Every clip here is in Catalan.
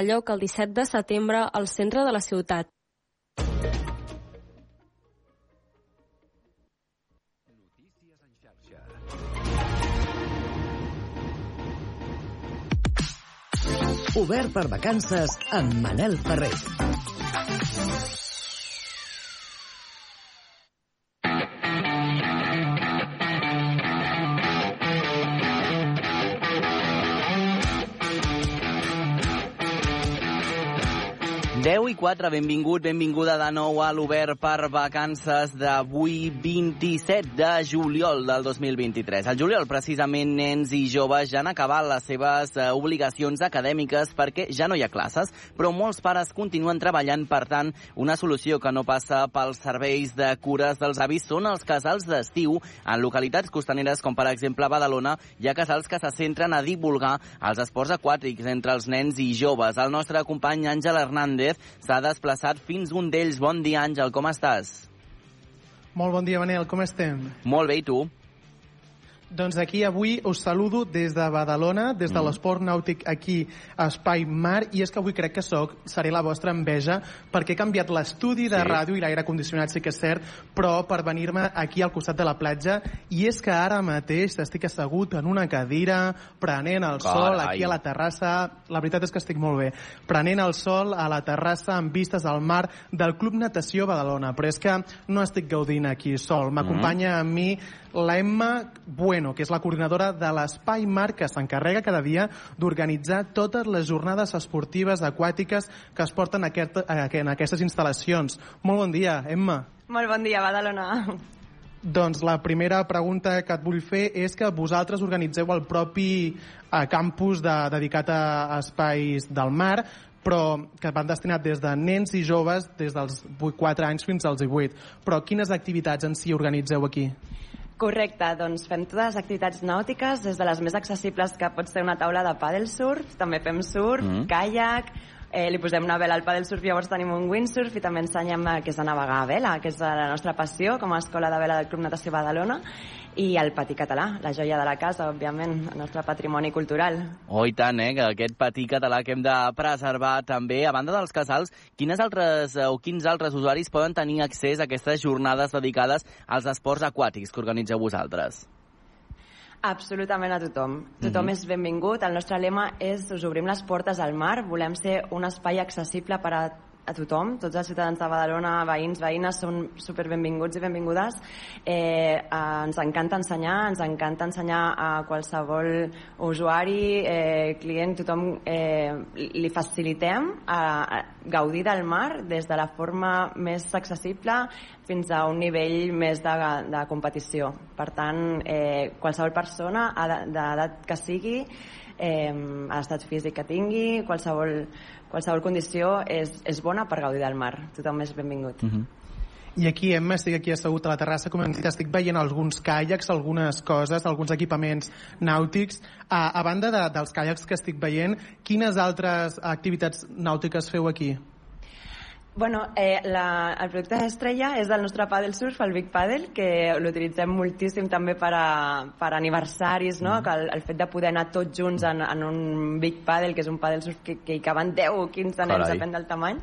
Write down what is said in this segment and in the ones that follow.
lloc el 17 de setembre al centre de la ciutat. Obert per vacances amb Manel Ferrer. I 4, benvingut, benvinguda de nou a l'Obert per vacances d'avui 27 de juliol del 2023. Al juliol, precisament, nens i joves ja han acabat les seves eh, obligacions acadèmiques perquè ja no hi ha classes, però molts pares continuen treballant, per tant, una solució que no passa pels serveis de cures dels avis són els casals d'estiu en localitats costaneres com, per exemple, Badalona. Hi ha casals que se centren a divulgar els esports aquàtics entre els nens i joves. El nostre company Àngel Hernández s'ha desplaçat fins un d'ells. Bon dia, Àngel, com estàs? Molt bon dia, Manel, com estem? Molt bé, i tu? Doncs aquí avui us saludo des de Badalona, des de mm. l'esport nàutic aquí a Espai Mar, i és que avui crec que soc, seré la vostra enveja, perquè he canviat l'estudi de sí. ràdio i l'aire condicionat, sí que és cert, però per venir-me aquí al costat de la platja, i és que ara mateix estic assegut en una cadira, prenent el Carai. sol aquí a la terrassa, la veritat és que estic molt bé, prenent el sol a la terrassa amb vistes al mar del Club Natació Badalona, però és que no estic gaudint aquí sol, m'acompanya mm. amb mi la Emma Bueno, que és la coordinadora de l'Espai Mar, que s'encarrega cada dia d'organitzar totes les jornades esportives aquàtiques que es porten aquest, en aquestes instal·lacions. Molt bon dia, Emma. Molt bon dia, Badalona. Doncs la primera pregunta que et vull fer és que vosaltres organitzeu el propi eh, campus de, dedicat a espais del mar, però que van destinat des de nens i joves des dels 4 anys fins als 18. Però quines activitats en si organitzeu aquí? Correcte, doncs fem totes les activitats nàutiques, des de les més accessibles que pot ser una taula de paddle surf, també fem surf, mm -hmm. kayak, eh, li posem una vela al paddle surf, llavors tenim un windsurf i també ensenyem eh, què és de navegar a vela, que és la nostra passió com a escola de vela del Club Natació Badalona i el patí català, la joia de la casa, òbviament, el nostre patrimoni cultural. Oh, i tant, eh? Que aquest patí català que hem de preservar també. A banda dels casals, quines altres eh, o quins altres usuaris poden tenir accés a aquestes jornades dedicades als esports aquàtics que organitzeu vosaltres? Absolutament a tothom. Tothom mm -hmm. és benvingut. El nostre lema és us obrim les portes al mar. Volem ser un espai accessible per a a tothom, tots els ciutadans de Badalona, veïns, veïnes, són super benvinguts i benvingudes. Eh, eh, ens encanta ensenyar, ens encanta ensenyar a qualsevol usuari, eh, client, tothom eh, li facilitem a, a gaudir del mar des de la forma més accessible fins a un nivell més de, de competició. Per tant, eh, qualsevol persona, d'edat que sigui, eh, l'estat físic que tingui, qualsevol qualsevol condició és, és bona per gaudir del mar. Tothom és benvingut. Mhm. -huh. I aquí, Emma, estic aquí assegut a la terrassa, com hem dit, estic veient alguns caiacs, algunes coses, alguns equipaments nàutics. A, a banda de, dels caiacs que estic veient, quines altres activitats nàutiques feu aquí? Bueno, eh, la, el producte estrella és del nostre paddle surf, el Big Paddle, que l'utilitzem moltíssim també per, a, per aniversaris, no? Mm. que el, el fet de poder anar tots junts en, en un Big Paddle, que és un paddle surf que, que hi caben 10 o 15 nens, Carai. depèn del tamany,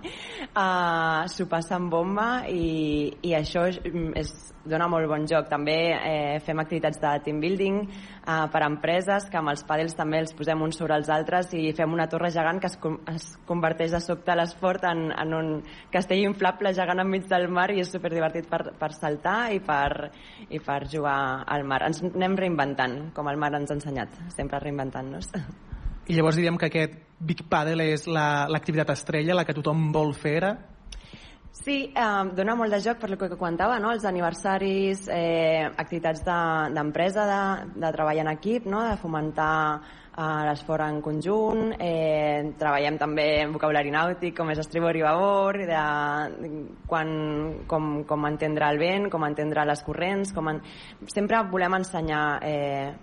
uh, s'ho passa amb bomba i, i això és, és dona molt bon joc. També eh, fem activitats de team building eh, per a empreses, que amb els pàdels també els posem uns sobre els altres i fem una torre gegant que es, es converteix de sobte l'esport en, en un castell inflable gegant enmig del mar i és superdivertit per, per saltar i per, i per jugar al mar. Ens anem reinventant, com el mar ens ha ensenyat, sempre reinventant-nos. I llavors diríem que aquest Big Paddle és l'activitat la, estrella, la que tothom vol fer ara? Sí, eh, dona molt de joc per el que comentava, no? els aniversaris, eh, activitats d'empresa, de, de, de treballar en equip, no? de fomentar eh, l'esport en conjunt, eh, treballem també en vocabulari nàutic, com és estribor i babor, de, quan, com, com entendre el vent, com entendre les corrents, com en... sempre volem ensenyar eh,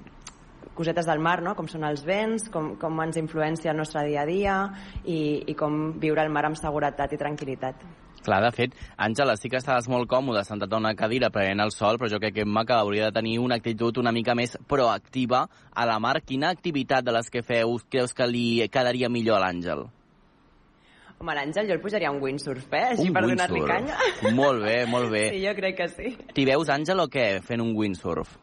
cosetes del mar, no? com són els vents, com, com ens influencia el nostre dia a dia i, i com viure el mar amb seguretat i tranquil·litat. Clar, de fet, Àngela, sí que estaves molt còmode sentat a una cadira prenent el sol, però jo crec que Emma que hauria de tenir una actitud una mica més proactiva a la mar. Quina activitat de les que feu creus que li quedaria millor a l'Àngel? Home, l'Àngel jo el pujaria a un windsurf, eh? Així Un per donar-li windsurf. canya. Molt bé, molt bé. Sí, jo crec que sí. T'hi veus, Àngel, o què, fent un windsurf?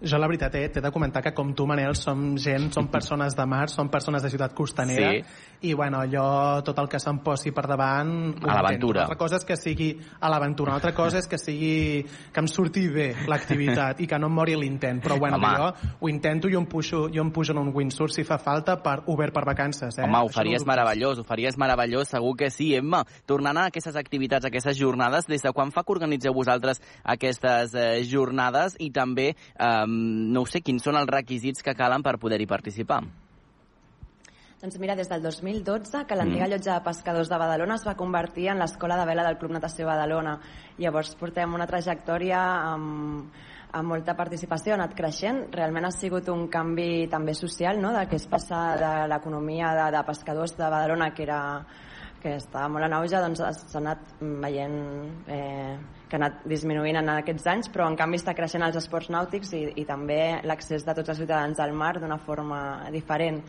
Jo, la veritat, eh, t'he de comentar que com tu, Manel, som gent, som persones de mar, som persones de ciutat costanera, Sí. i bueno, jo tot el que se'm posi per davant... A l'aventura. Una altra cosa és que sigui a l'aventura, una altra cosa és que sigui que em surti bé l'activitat i que no em mori l'intent, però bueno, Home. jo ho intento i em pujo, jo em pujo en un windsurf si fa falta per obert per vacances. Eh? Home, ho faries no meravellós, ho faries meravellós, segur que sí. Emma, tornant a aquestes activitats, a aquestes jornades, des de quan fa que organitzeu vosaltres aquestes eh, jornades i també, eh, no ho sé, quins són els requisits que calen per poder-hi participar? Doncs mira, des del 2012 que l'antiga Mm. llotja de pescadors de Badalona es va convertir en l'escola de vela del Club Natació Badalona. Llavors portem una trajectòria amb, amb molta participació, ha anat creixent. Realment ha sigut un canvi també social, no?, de que es passa de l'economia de, de pescadors de Badalona, que era que estava molt en auge, doncs s'ha anat veient eh, que ha anat disminuint en aquests anys, però en canvi està creixent els esports nàutics i, i també l'accés de tots els ciutadans al mar d'una forma diferent.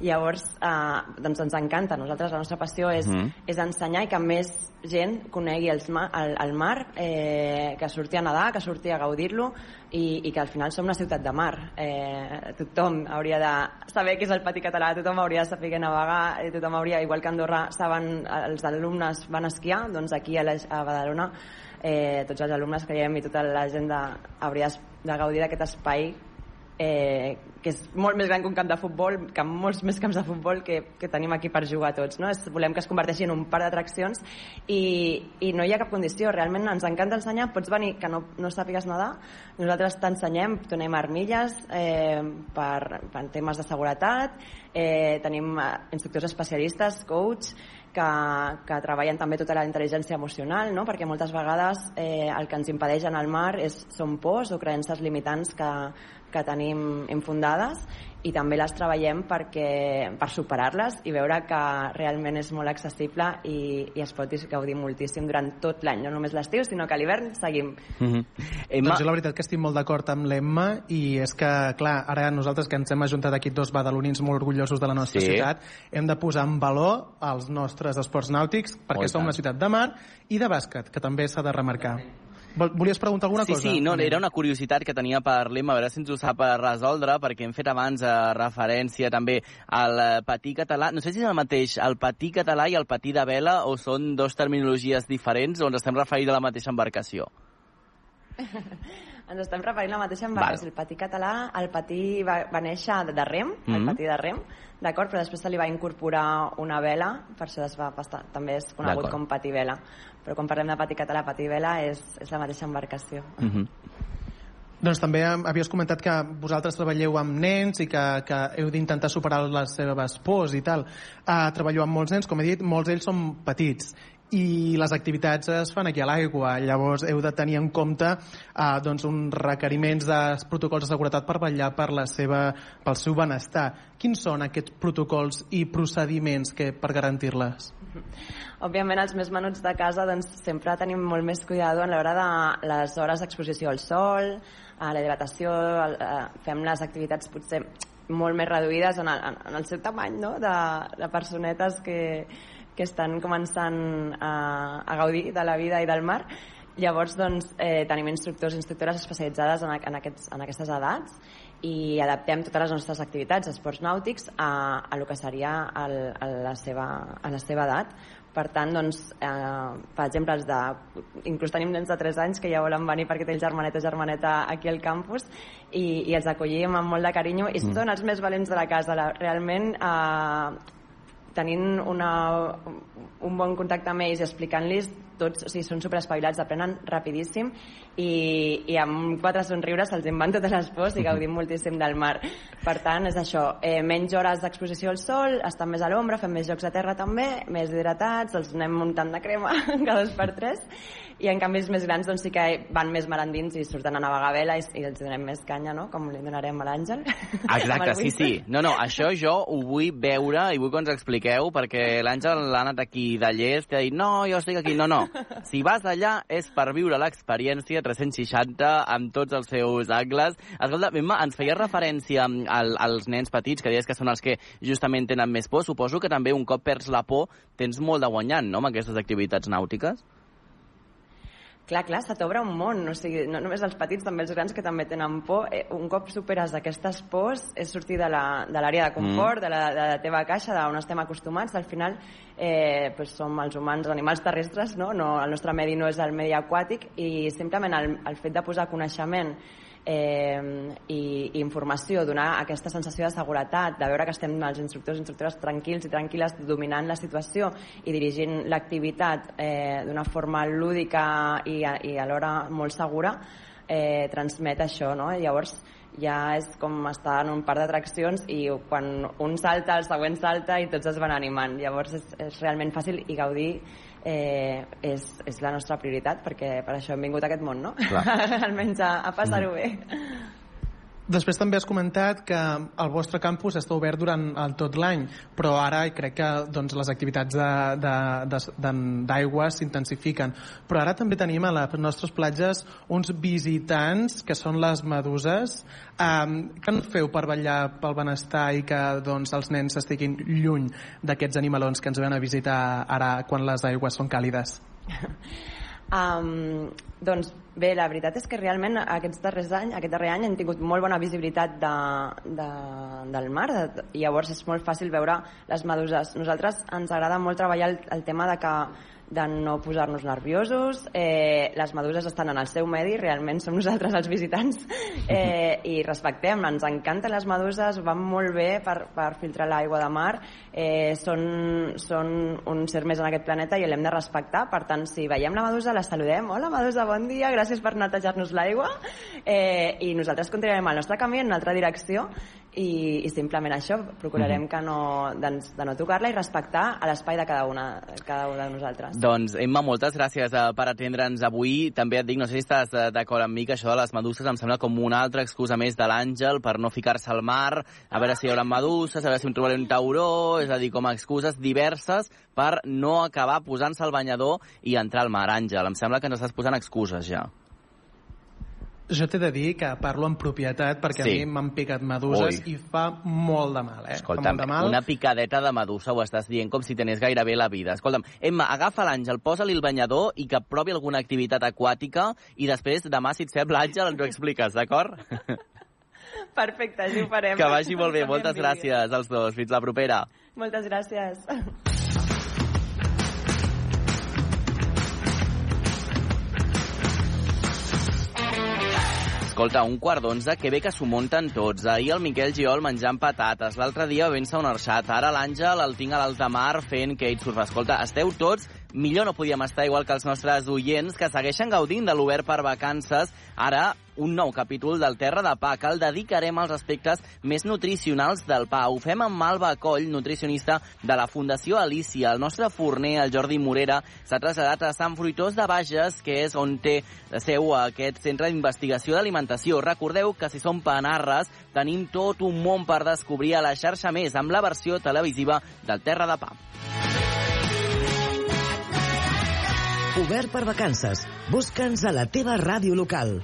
Llavors, eh, doncs ens encanta. Nosaltres la nostra passió és, Mhm. és ensenyar i que més gent conegui els ma el, el mar, eh, que surti a nedar, que surti a gaudir-lo i, i que al final som una ciutat de mar. Eh, tothom hauria de saber què és el pati català, tothom hauria de saber navegar, eh, tothom hauria, igual que a Andorra saben, els alumnes van esquiar, doncs aquí a, la, a Badalona eh, tots els alumnes creiem i tota la gent de, hauria de gaudir d'aquest espai eh, que és molt més gran que un camp de futbol, que molts més camps de futbol que, que tenim aquí per jugar tots. No? Es, volem que es converteixi en un parc d'atraccions i, i no hi ha cap condició. Realment ens encanta ensenyar. Pots venir que no, no sàpigues nedar. Nosaltres t'ensenyem, donem armilles eh, per, per temes de seguretat. Eh, tenim eh, instructors especialistes, coach, que, que treballen també tota la intel·ligència emocional, no? perquè moltes vegades eh, el que ens impedeix en el mar és, són pors o creences limitants que, que tenim infundades i també les treballem perquè, per superar-les i veure que realment és molt accessible i, i es pot gaudir moltíssim durant tot l'any, no només l'estiu, sinó que a l'hivern seguim. Mm -hmm. Emma, Doncs jo la veritat que estic molt d'acord amb l'Emma i és que, clar, ara nosaltres que ens hem ajuntat aquí dos badalonins molt orgullosos de la nostra Sí. ciutat, hem de posar en valor els nostres esports nàutics perquè Oh, i som una ciutat de mar i de bàsquet, que també s'ha de remarcar. Vol- Volies preguntar alguna sí, cosa? sí, no, era una curiositat que tenia per l'Emma, a veure si ens ho sap eh, resoldre, perquè hem fet abans eh, referència també al eh, patí català. No sé si és el mateix, el patí català i el patí de vela, o són dos terminologies diferents, o ens estem referint a la mateixa embarcació? Ens estem referint a la mateixa embarcació. Val. El patí català, el patí va, va néixer de, de rem, el Mhm. patí de rem, d'acord? Però després se li va incorporar una vela, per això es va també és conegut com patí vela. Però quan parlem de patí català, patí vela és, és la mateixa embarcació. Mm -hmm. Doncs també havies comentat que vosaltres treballeu amb nens i que, que heu d'intentar superar les seves pors i tal. Uh, treballeu amb molts nens, com he dit, molts d'ells són petits i les activitats es fan aquí a l'aigua, llavors heu de tenir en compte uh, doncs uns requeriments de protocols de seguretat per vetllar per la seva, pel seu benestar. Quins són aquests protocols i procediments que, per garantir-les? Òbviament, els més menuts de casa doncs, sempre tenim molt més cuidado en l'hora de les hores d'exposició al sol, a la hidratació, al- eh, fem les activitats potser molt més reduïdes en el, en el seu tamany, no?, de, de personetes que, que estan començant a, a gaudir de la vida i del mar. Llavors, doncs, eh, tenim instructors i instructores especialitzades en, en, aquests, en aquestes edats i adaptem totes les nostres activitats, esports nàutics, a, a lo que seria el, a, la seva, a la seva edat. Per tant, doncs, eh, per exemple, els de, inclús tenim nens de 3 anys que ja volen venir perquè té el germanet o germaneta aquí al campus i, i els acollim amb molt de carinyo i Mm. són els més valents de la casa. La, realment, eh, tenint una, un bon contacte amb ells i explicant-los tots, o sigui, són superespavilats, aprenen rapidíssim i, i amb quatre somriures se'ls en van totes les pors i gaudim moltíssim del mar. Per tant, és això, eh, menys hores d'exposició al sol, estan més a l'ombra, fem més jocs a terra també, més hidratats, els anem muntant de crema cada dos per tres i en canvi els més grans doncs, sí que van més marandins i surten a navegar a vela i, i els donem més canya, no? com li donarem a l'Àngel. Amb Exacte, sí, sí. No, no, això jo ho vull veure i vull que ens expliqueu, perquè l'Àngel ha anat aquí de llest i ha dit, no, jo estic aquí. No, no, Si vas allà és per viure l'experiència 360 amb tots els seus angles. Escolta, Emma, ens feia referència al, als nens petits, que deies que són els que justament tenen més por. Suposo que també un cop perds la por tens molt de guanyant, no?, amb aquestes activitats nàutiques. Clar, clar, se t'obre un món, o sigui, no només els petits, també els grans que també tenen por. Eh, un cop superes aquestes pors és sortir de l'àrea de, de confort, mm. de, la, de la teva caixa, d'on estem acostumats. Al final eh, pues som els humans animals terrestres, no? no? el nostre medi no és el medi aquàtic i simplement el, el fet de posar coneixement eh, i, i informació, donar aquesta sensació de seguretat, de veure que estem els instructors i instructores tranquils i tranquil·les dominant la situació i dirigint l'activitat eh, d'una forma lúdica i, i alhora molt segura, eh, transmet això, no? Llavors, ja és com estar en un parc d'atraccions i quan un salta, el següent salta i tots es van animant. Llavors és, és realment fàcil i gaudir eh, és, és la nostra prioritat perquè per això hem vingut a aquest món, no? Almenys a, a passar-ho mm. bé. Després també has comentat que el vostre campus està obert durant el tot l'any, però ara crec que doncs, les activitats d'aigua s'intensifiquen. Però ara també tenim a les nostres platges uns visitants que són les meduses. Um, què en feu per vetllar pel benestar i que doncs, els nens estiguin lluny d'aquests animalons que ens venen a visitar ara quan les aigües són càlides? Um, doncs bé, la veritat és que realment aquests darrers anys, aquest darrer any hem tingut molt bona visibilitat de, de, del mar de, i llavors és molt fàcil veure les meduses. Nosaltres ens agrada molt treballar el, el tema de que de no posar-nos nerviosos. Eh, les meduses estan en el seu medi, realment som nosaltres els visitants, eh, i respectem, ens encanten les meduses, van molt bé per, per filtrar l'aigua de mar, eh, són, són un ser més en aquest planeta i l'hem de respectar, per tant, si veiem la medusa, la saludem, hola medusa, bon dia, gràcies per netejar-nos l'aigua, eh, i nosaltres continuarem el nostre camí en una altra direcció, i, i simplement això, procurarem mm -hmm. que no, doncs, de no tocar-la i respectar a l'espai de cada una, cada una de nosaltres. Doncs, Emma, moltes gràcies uh, per atendre'ns avui. També et dic, no sé si estàs uh, d'acord amb mi, que això de les meduses em sembla com una altra excusa més de l'àngel per no ficar-se al mar, a veure si hi haurà meduses, a veure si em trobaré un tauró, és a dir, com a excuses diverses per no acabar posant-se al banyador i entrar al mar, Àngel. Em sembla que ens estàs posant excuses ja. Jo t'he de dir que parlo en propietat perquè sí. a mi m'han picat meduses Ui. i fa molt de mal, eh? Escolta'm, de mal. una picadeta de medusa ho estàs dient com si tenés gairebé la vida. Escolta'm, Emma, agafa l'Àngel, posa-li el banyador i que provi alguna activitat aquàtica i després demà, si et sembla, Àngel, ens ho expliques, d'acord? Perfecte, així ho farem. Que vagi molt bé. Moltes gràcies als dos. Fins la propera. Moltes gràcies. Escolta, un quart d'onze, que bé que s'ho munten tots. Ahir el Miquel Giol menjant patates, l'altre dia vent-se un arxat, ara l'Àngel el tinc a l'alta mar fent kitesurf. Escolta, esteu tots millor no podíem estar igual que els nostres oients que segueixen gaudint de l'obert per vacances. Ara, un nou capítol del Terra de Pa, que el dedicarem als aspectes més nutricionals del pa. Ho fem amb Malva Coll, nutricionista de la Fundació Alicia. El nostre forner, el Jordi Morera, s'ha traslladat a Sant Fruitós de Bages, que és on té seu aquest centre d'investigació d'alimentació. Recordeu que si som panarres, tenim tot un món per descobrir a la xarxa més, amb la versió televisiva del Terra de Pa. Obert per vacances. Busca'ns a la teva ràdio local.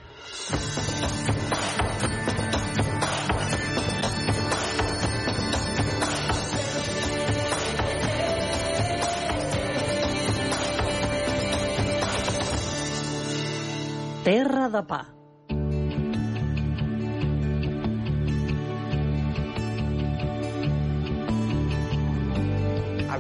Terra de pa.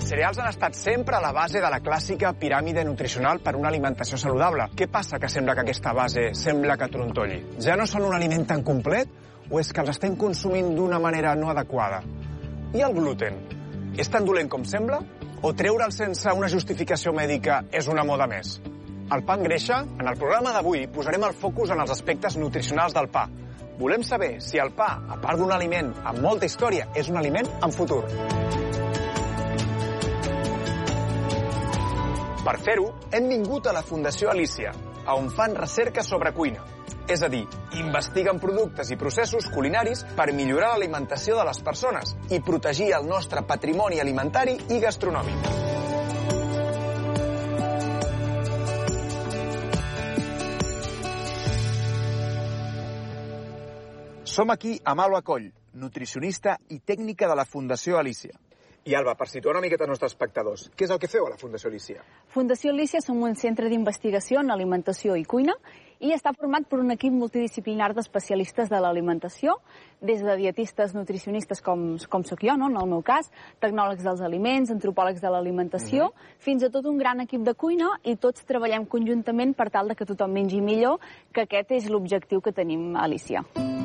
Els cereals han estat sempre a la base de la clàssica piràmide nutricional per una alimentació saludable. Què passa que sembla que aquesta base sembla que trontolli? Ja no són un aliment tan complet o és que els estem consumint d'una manera no adequada? I el gluten? És tan dolent com sembla? O treure'l sense una justificació mèdica és una moda més? El pa engreixa? En el programa d'avui posarem el focus en els aspectes nutricionals del pa. Volem saber si el pa, a part d'un aliment amb molta història, és un aliment amb futur. Per fer-ho, hem vingut a la Fundació Alícia, a on fan recerca sobre cuina. És a dir, investiguen productes i processos culinaris per millorar l'alimentació de les persones i protegir el nostre patrimoni alimentari i gastronòmic. Som aquí amb Alba Coll, nutricionista i tècnica de la Fundació Alícia. I Alba, per situar una miqueta els nostres espectadors, què és el que feu a la Fundació Alicia? Fundació Alicia som un centre d'investigació en alimentació i cuina i està format per un equip multidisciplinar d'especialistes de l'alimentació, des de dietistes, nutricionistes com, com sóc jo, no? en el meu cas, tecnòlegs dels aliments, antropòlegs de l'alimentació, mm -hmm. fins a tot un gran equip de cuina i tots treballem conjuntament per tal de que tothom mengi millor, que aquest és l'objectiu que tenim a Alicia. Alba,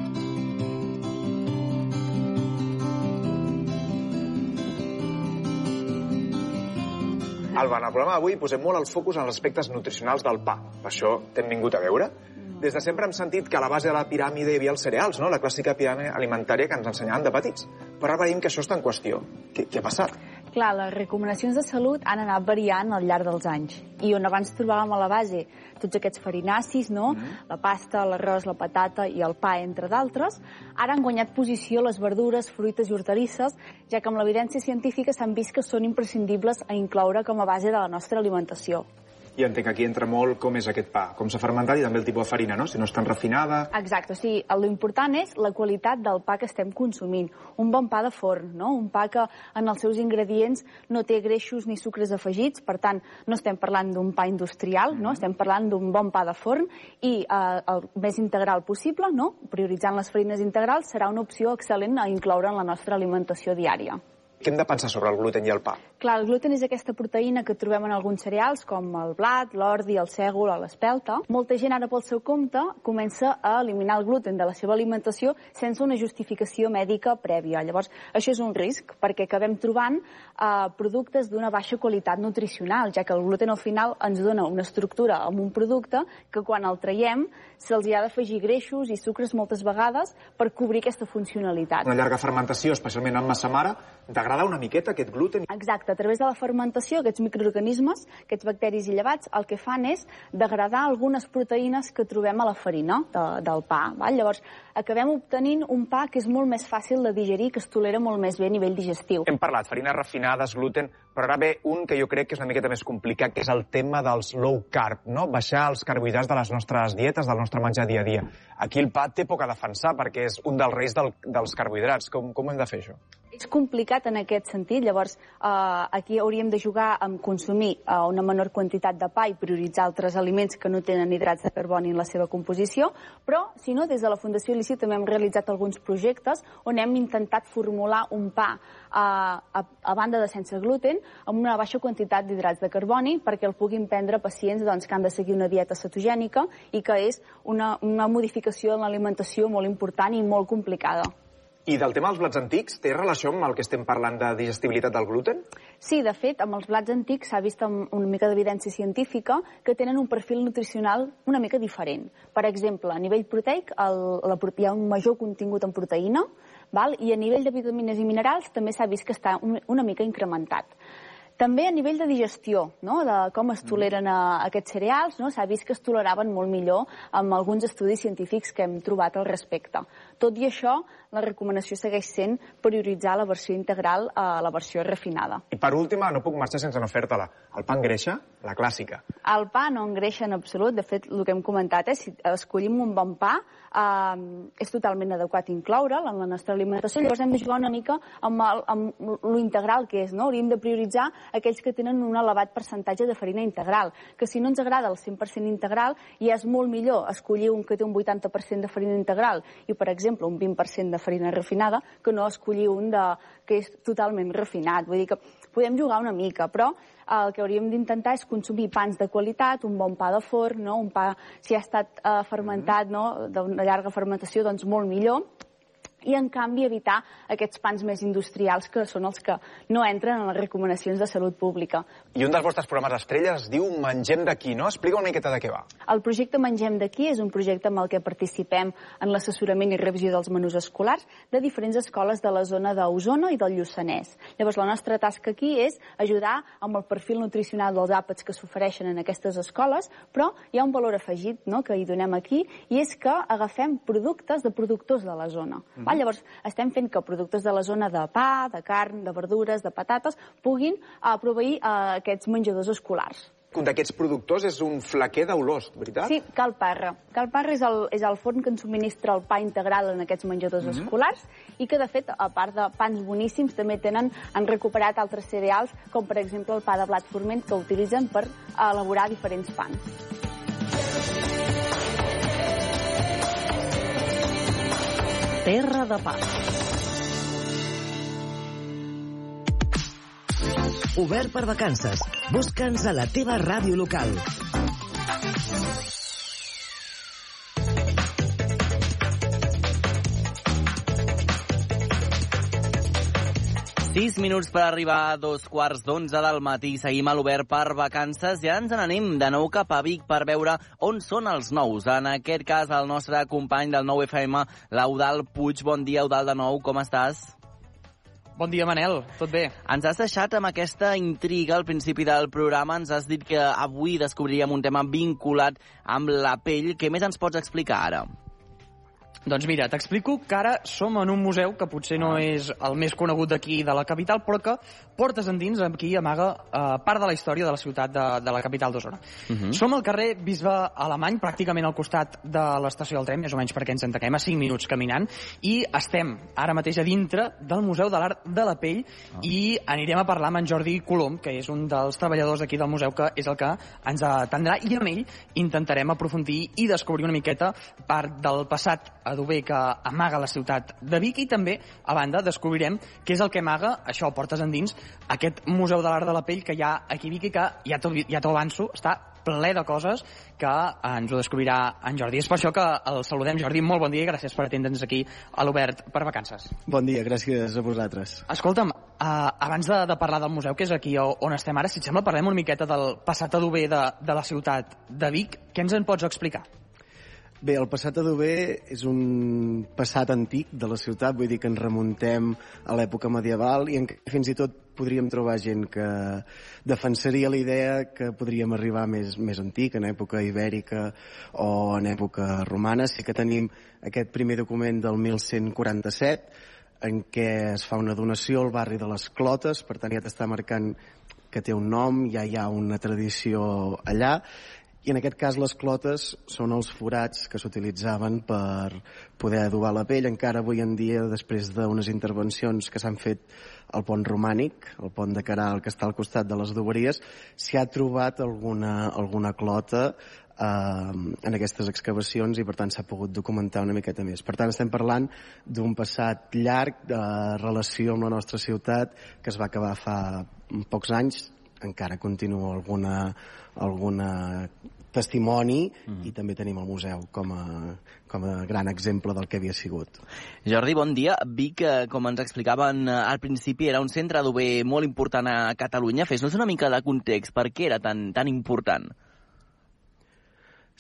en el programa d'avui posem molt els focus en els aspectes nutricionals del pa. Per això t'hem vingut a veure. Des de sempre hem sentit que a la base de la piràmide hi havia els cereals, no? la clàssica piràmide alimentària que ens ensenyaven de petits. Però ara veiem que això està en qüestió. Què, què ha passat? Clar, les recomanacions de salut han anat variant al llarg dels anys. I on abans trobàvem a la base tots aquests farinacis, no? Mm. la pasta, l'arròs, la patata i el pa, entre d'altres, ara han guanyat posició les verdures, fruites i hortalisses, ja que amb l'evidència científica s'han vist que són imprescindibles a incloure com a base de la nostra alimentació. I entenc que aquí entra molt com és aquest pa, com s'ha fermentat i també el tipus de farina, no? Si no és tan refinada... Exacte, o sigui, l'important és la qualitat del pa que estem consumint. Un bon pa de forn, no? Un pa que en els seus ingredients no té greixos ni sucres afegits, per tant, no estem parlant d'un pa industrial, no? Estem parlant d'un bon pa de forn i eh, el més integral possible, no? Prioritzant les farines integrals serà una opció excel·lent a incloure en la nostra alimentació diària. Què hem de pensar sobre el gluten i el pa? Clar, el gluten és aquesta proteïna que trobem en alguns cereals, com el blat, l'ordi, el sègol o l'espelta. Molta gent ara pel seu compte comença a eliminar el gluten de la seva alimentació sense una justificació mèdica prèvia. Llavors, això és un risc, perquè acabem trobant eh, productes d'una baixa qualitat nutricional, ja que el gluten al final ens dona una estructura amb un producte que quan el traiem se'ls ha d'afegir greixos i sucres moltes vegades per cobrir aquesta funcionalitat. Una llarga fermentació, especialment en massa mare, degrada una miqueta aquest gluten. Exacte, a través de la fermentació, aquests microorganismes, aquests bacteris i llevats, el que fan és degradar algunes proteïnes que trobem a la farina de, del pa. Val? Llavors, acabem obtenint un pa que és molt més fàcil de digerir, que es tolera molt més bé a nivell digestiu. Hem parlat farines refinades, gluten, però ara ve un que jo crec que és una miqueta més complicat, que és el tema dels low carb, no? Baixar els carbohidrats de les nostres dietes, del nostre menjar dia a dia. Aquí el pa té poc a defensar perquè és un dels reis del, dels carbohidrats. Com, com hem de fer això? És complicat en aquest sentit, llavors eh, aquí hauríem de jugar amb consumir eh, una menor quantitat de pa i prioritzar altres aliments que no tenen hidrats de carboni en la seva composició, però, si no, des de la Fundació Ilici també hem realitzat alguns projectes on hem intentat formular un pa eh, a, a banda de sense gluten amb una baixa quantitat d'hidrats de carboni perquè el puguin prendre pacients doncs, que han de seguir una dieta cetogènica i que és una, una modificació en l'alimentació molt important i molt complicada. I del tema dels blats antics, té relació amb el que estem parlant de digestibilitat del gluten? Sí, de fet, amb els blats antics s'ha vist amb una mica d'evidència científica que tenen un perfil nutricional una mica diferent. Per exemple, a nivell proteic el, la, hi ha un major contingut en proteïna val? i a nivell de vitamines i minerals també s'ha vist que està un, una mica incrementat. També a nivell de digestió, no? de com es toleren a, aquests cereals, no? s'ha vist que es toleraven molt millor amb alguns estudis científics que hem trobat al respecte. Tot i això, la recomanació segueix sent prioritzar la versió integral a la versió refinada. I per última, no puc marxar sense no fer-te-la. El pa engreixa? La clàssica. El pa no engreixa en absolut. De fet, el que hem comentat és si escollim un bon pa, eh, és totalment adequat incloure'l en la nostra alimentació. Llavors hem de jugar una mica amb, el, amb lo integral que és. No? Hauríem de prioritzar aquells que tenen un elevat percentatge de farina integral, que si no ens agrada el 100% integral, ja és molt millor escollir un que té un 80% de farina integral i, per exemple, un 20% de farina refinada que no escollir un de, que és totalment refinat. Vull dir que podem jugar una mica, però el que hauríem d'intentar és consumir pans de qualitat, un bon pa de forn, no? un pa, si ha estat eh, fermentat, no? d'una llarga fermentació, doncs molt millor i en canvi evitar aquests pans més industrials que són els que no entren en les recomanacions de salut pública. I un dels vostres programes estrelles es diu Mengem d'aquí, no? Explica una miqueta de què va. El projecte Mengem d'aquí és un projecte amb el que participem en l'assessorament i revisió dels menús escolars de diferents escoles de la zona d'Osona i del Lluçanès. Llavors, la nostra tasca aquí és ajudar amb el perfil nutricional dels àpats que s'ofereixen en aquestes escoles, però hi ha un valor afegit no?, que hi donem aquí, i és que agafem productes de productors de la zona. Mm. Val? Llavors, estem fent que productes de la zona de pa, de carn, de verdures, de patates, puguin uh, proveir uh, aquests menjadors escolars. un d'aquests productors és un flaquer d'Olors, veritat? Sí, Cal Parra. Cal Parra és el, és el forn que ens subministra el pa integral en aquests menjadors mm -hmm. escolars i que, de fet, a part de pans boníssims, també tenen, han recuperat altres cereals, com per exemple el pa de blat forment, que utilitzen per elaborar diferents pans. Terra de pa. Obert per vacances. Busca'ns a la teva ràdio local. Sis minuts per arribar a dos quarts d'onze del matí. Seguim a l'obert per vacances i ara ens n'anem de nou cap a Vic per veure on són els nous. En aquest cas, el nostre company del nou FM, l'Eudal Puig. Bon dia, Eudal, de nou. Com estàs? Bon dia, Manel. Tot bé? Ens has deixat amb aquesta intriga al principi del programa. Ens has dit que avui descobriríem un tema vinculat amb la pell. Què més ens pots explicar ara? Doncs mira, t'explico que ara som en un museu que potser no és el més conegut d'aquí de la capital, però que portes endins aquí amaga eh, part de la història de la ciutat de, de la capital d'Osona. Uh -huh. Som al carrer Bisbe Alemany, pràcticament al costat de l'estació del tren, més o menys perquè ens entenguem, a 5 minuts caminant, i estem ara mateix a dintre del Museu de l'Art de la Pell -huh. i anirem a parlar amb en Jordi Colom, que és un dels treballadors d'aquí del museu, que és el que ens atendrà, i amb ell intentarem aprofundir i descobrir una miqueta part del passat adober que amaga la ciutat de Vic i també, a banda, descobrirem què és el que amaga, això portes endins, aquest Museu de l'Art de la Pell que hi ha aquí a Vic i que, ja t'ho ja avanço, està ple de coses que ens ho descobrirà en Jordi. És per això que el saludem. Jordi, molt bon dia i gràcies per atendre'ns aquí a l'Obert per vacances. Bon dia, gràcies a vosaltres. Escolta'm, uh, abans de, de parlar del museu, que és aquí on estem ara, si et sembla, parlem una miqueta del passat adober de, de la ciutat de Vic. Què ens en pots explicar? Bé, el passat adober és un passat antic de la ciutat, vull dir que ens remuntem a l'època medieval i en què fins i tot podríem trobar gent que defensaria la idea que podríem arribar més, més antic, en època ibèrica o en època romana. Sí que tenim aquest primer document del 1147 en què es fa una donació al barri de les Clotes, per tant ja t'està marcant que té un nom, ja hi ha una tradició allà, i en aquest cas les clotes són els forats que s'utilitzaven per poder adobar la pell. Encara avui en dia, després d'unes intervencions que s'han fet al pont romànic, el pont de Caral que està al costat de les adoberies, s'hi ha trobat alguna, alguna clota eh, en aquestes excavacions i per tant s'ha pogut documentar una miqueta més. Per tant estem parlant d'un passat llarg de relació amb la nostra ciutat que es va acabar fa pocs anys, encara continua alguna, alguna testimoni mm. i també tenim el museu com a, com a gran exemple del que havia sigut. Jordi, bon dia. Vic, com ens explicaven eh, al principi, era un centre d'UB molt important a Catalunya. Fes-nos una mica de context. Per què era tan, tan important?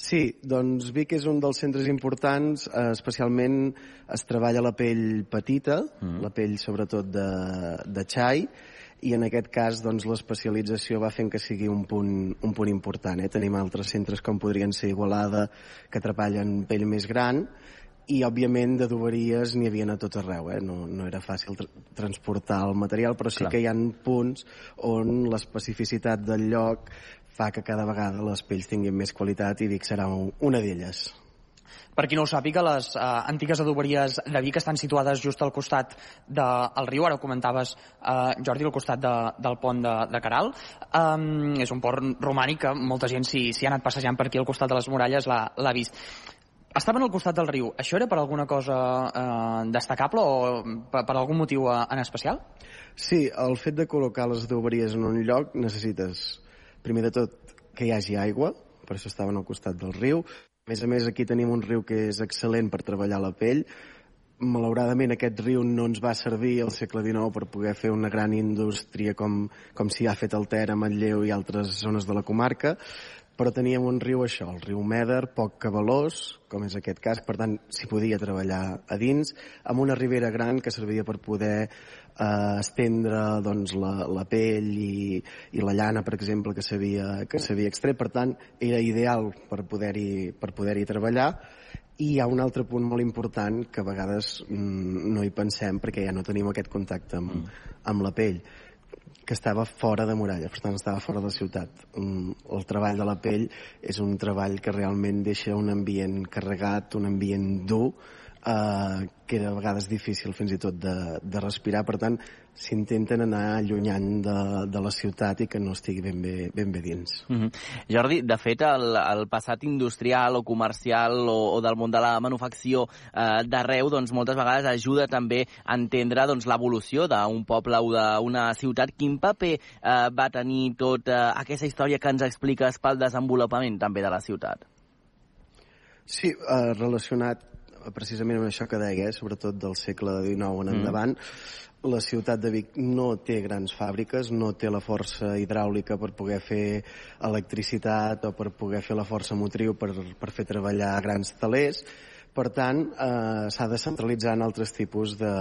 Sí, doncs Vic és un dels centres importants, eh, especialment es treballa la pell petita, mm. la pell sobretot de, de xai, i en aquest cas doncs, l'especialització va fent que sigui un punt, un punt important. Eh? Tenim altres centres com podrien ser Igualada, que treballen pell més gran, i òbviament d'adoberies n'hi havia a tot arreu, eh? no, no era fàcil tra transportar el material, però sí Clar. que hi ha punts on l'especificitat del lloc fa que cada vegada les pells tinguin més qualitat i dic serà una d'elles. Per qui no ho sàpiga, les eh, antigues adoberies de Vic estan situades just al costat del riu, ara ho comentaves, eh, Jordi, al costat de, del pont de, de Caral. Um, és un port romànic que molta gent, si, si ha anat passejant per aquí al costat de les muralles, l'ha vist. Estaven al costat del riu. Això era per alguna cosa eh, destacable o per, per algun motiu eh, en especial? Sí, el fet de col·locar les adoberies en un lloc necessites, primer de tot, que hi hagi aigua, per això estaven al costat del riu, més a més, aquí tenim un riu que és excel·lent per treballar la pell. Malauradament, aquest riu no ens va servir al segle XIX per poder fer una gran indústria com, com s'hi ha fet el Ter, a Manlleu i altres zones de la comarca, però teníem un riu això, el riu Meder, poc cabalós, com és aquest cas, per tant s'hi podia treballar a dins, amb una ribera gran que servia per poder eh, estendre doncs, la, la pell i, i la llana, per exemple, que s'havia que s'havia extret. Per tant, era ideal per poder-hi per poder treballar. I hi ha un altre punt molt important que a vegades mm, no hi pensem perquè ja no tenim aquest contacte amb, mm. amb la pell que estava fora de muralla, per tant estava fora de la ciutat. Mm, El treball de la pell és un treball que realment deixa un ambient carregat, un ambient dur, eh, que era a vegades difícil fins i tot de, de respirar, per tant s'intenten anar allunyant de, de la ciutat i que no estigui ben bé, ben bé dins. Mm -hmm. Jordi, de fet, el, el passat industrial o comercial o, o del món de la manufacció eh, d'arreu, doncs moltes vegades ajuda també a entendre doncs, l'evolució d'un poble o d'una ciutat. Quin paper eh, va tenir tota eh, aquesta història que ens expliques pel desenvolupament també de la ciutat? Sí, eh, relacionat precisament amb això que deia, eh, sobretot del segle XIX en endavant, mm. la ciutat de Vic no té grans fàbriques, no té la força hidràulica per poder fer electricitat o per poder fer la força motriu per, per fer treballar grans talers. Per tant, eh, s'ha de centralitzar en altres tipus de,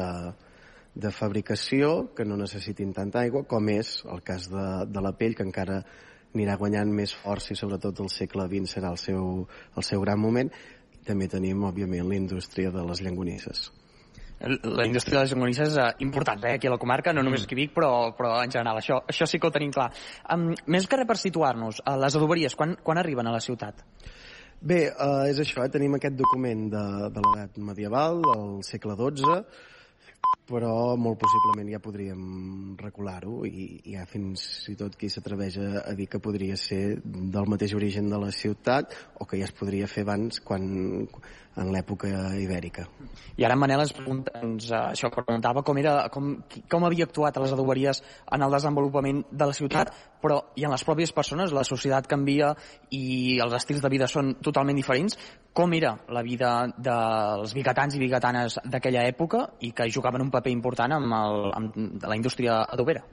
de fabricació que no necessitin tanta aigua, com és el cas de, de la pell, que encara anirà guanyant més força i sobretot el segle XX serà el seu, el seu gran moment també tenim, òbviament, la indústria de les llangonisses. La indústria de les llangonisses és important, eh, aquí a la comarca, no només aquí a Vic, però, però en general, això, això sí que ho tenim clar. Um, més que res per situar-nos, uh, les adoberies, quan, quan arriben a la ciutat? Bé, uh, és això, eh? tenim aquest document de, de l'edat medieval, del segle XII, però molt possiblement ja podríem recular-ho i hi ha fins i tot qui s'atreveix a, a dir que podria ser del mateix origen de la ciutat o que ja es podria fer abans quan, en l'època ibèrica. I ara en Manel ens, pregunta, ens uh, això preguntava com, era, com, com havia actuat a les adoberies en el desenvolupament de la ciutat, però i en les pròpies persones, la societat canvia i els estils de vida són totalment diferents. Com era la vida dels biguetans i biguetanes d'aquella època i que jugaven un paper important amb, el, amb la indústria adobera?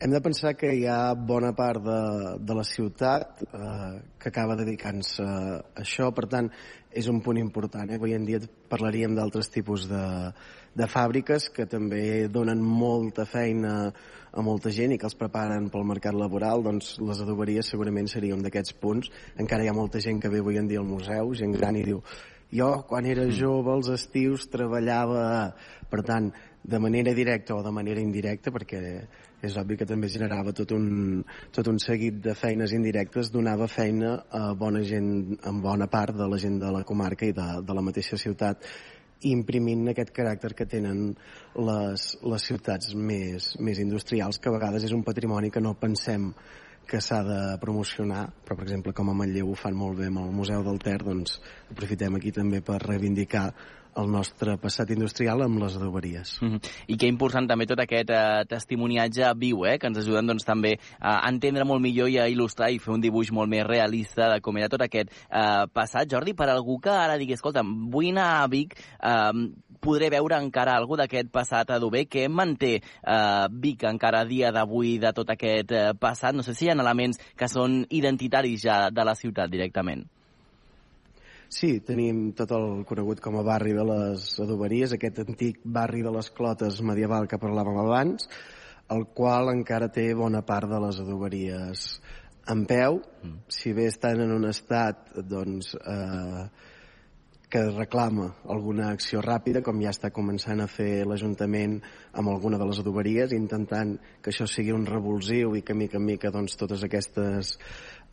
Hem de pensar que hi ha bona part de, de la ciutat eh, que acaba dedicant-se a això, per tant, és un punt important. Eh? Avui en dia parlaríem d'altres tipus de, de fàbriques que també donen molta feina a molta gent i que els preparen pel mercat laboral, doncs les adoberies segurament seria un d'aquests punts. Encara hi ha molta gent que ve avui en dia al museu, gent gran, i diu jo quan era jove els estius treballava... Per tant, de manera directa o de manera indirecta, perquè és obvi que també generava tot un, tot un seguit de feines indirectes, donava feina a bona gent, en bona part de la gent de la comarca i de, de la mateixa ciutat, imprimint aquest caràcter que tenen les, les ciutats més, més industrials, que a vegades és un patrimoni que no pensem que s'ha de promocionar, però per exemple com a Manlleu ho fan molt bé amb el Museu del Ter, doncs aprofitem aquí també per reivindicar el nostre passat industrial amb les adoberies. Mm -hmm. I que important també tot aquest eh, testimoniatge viu, eh, que ens ajuden doncs, també a entendre molt millor i a il·lustrar i fer un dibuix molt més realista de com era tot aquest eh, passat. Jordi, per algú que ara digui, escolta, vull anar a Vic, eh, podré veure encara alguna d'aquest passat adober que manté eh, Vic encara dia d'avui de tot aquest eh, passat. No sé si hi ha elements que són identitaris ja de la ciutat directament. Sí, tenim tot el conegut com a barri de les adoberies, aquest antic barri de les clotes medieval que parlàvem abans, el qual encara té bona part de les adoberies en peu, mm. si bé estan en un estat doncs, eh, que reclama alguna acció ràpida, com ja està començant a fer l'Ajuntament amb alguna de les adoberies, intentant que això sigui un revulsiu i que mica en mica doncs, totes aquestes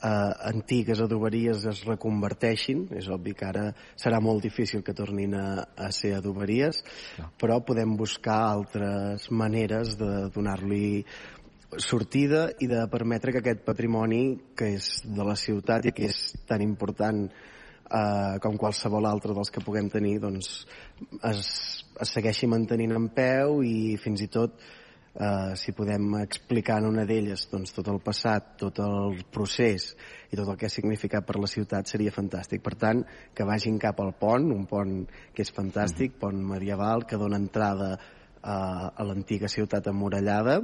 eh, antigues adoberies es reconverteixin. És obvi que ara serà molt difícil que tornin a, a ser adoberies, no. però podem buscar altres maneres de donar-li sortida i de permetre que aquest patrimoni que és de la ciutat i que és tan important eh, com qualsevol altre dels que puguem tenir doncs es, es segueixi mantenint en peu i fins i tot eh, si podem explicar en una d'elles doncs, tot el passat, tot el procés i tot el que ha significat per la ciutat seria fantàstic. Per tant, que vagin cap al pont, un pont que és fantàstic, mm -hmm. pont medieval, que dona entrada a, a l'antiga ciutat emmurallada,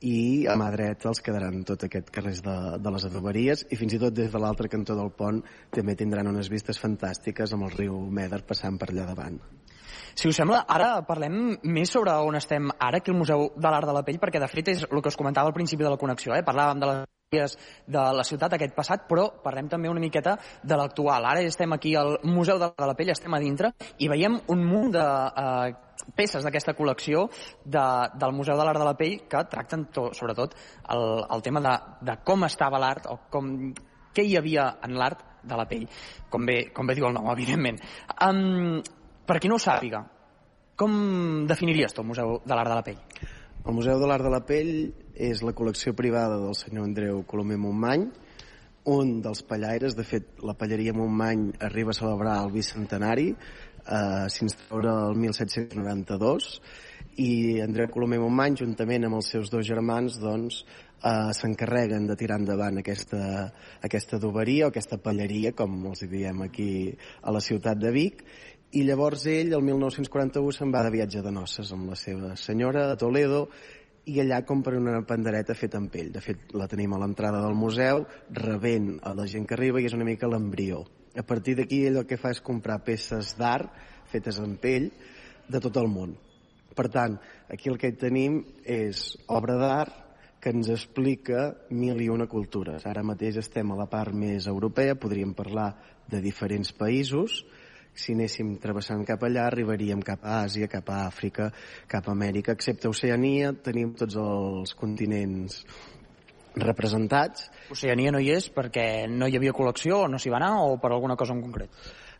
i a mà dreta els quedaran tot aquest carrers de, de les adoberies i fins i tot des de l'altre cantó del pont també tindran unes vistes fantàstiques amb el riu Meder passant per allà davant. Si us sembla, ara parlem més sobre on estem ara, aquí al Museu de l'Art de la Pell, perquè de fet és el que us comentava al principi de la connexió, eh? parlàvem de les històries de la ciutat, aquest passat, però parlem també una miqueta de l'actual. Ara estem aquí al Museu de la Pell, estem a dintre, i veiem un munt de eh, peces d'aquesta col·lecció de, del Museu de l'Art de la Pell que tracten to, sobretot el, el tema de, de com estava l'art o com, què hi havia en l'art de la pell, com bé, com bé diu el nom, evidentment. Um, per qui no ho sàpiga, com definiries tu el Museu de l'Art de la Pell? El Museu de l'Art de la Pell és la col·lecció privada del senyor Andreu Colomer Montmany, un dels pallaires, de fet, la palleria Montmany arriba a celebrar el bicentenari, eh, s'instaura el 1792, i Andreu Colomer Montmany, juntament amb els seus dos germans, doncs, eh, s'encarreguen de tirar endavant aquesta, aquesta doberia o aquesta palleria, com els diem aquí a la ciutat de Vic, i llavors ell, el 1941, se'n va de viatge de noces amb la seva senyora a Toledo i allà compra una pandereta feta en pell. De fet, la tenim a l'entrada del museu, rebent a la gent que arriba i és una mica l'embrió. A partir d'aquí ell el que fa és comprar peces d'art fetes en pell de tot el món. Per tant, aquí el que tenim és obra d'art que ens explica mil i una cultures. Ara mateix estem a la part més europea, podríem parlar de diferents països, si anéssim travessant cap allà arribaríem cap a Àsia, cap a Àfrica, cap a Amèrica, excepte Oceania, tenim tots els continents representats. Oceania no hi és perquè no hi havia col·lecció no s'hi va anar o per alguna cosa en concret?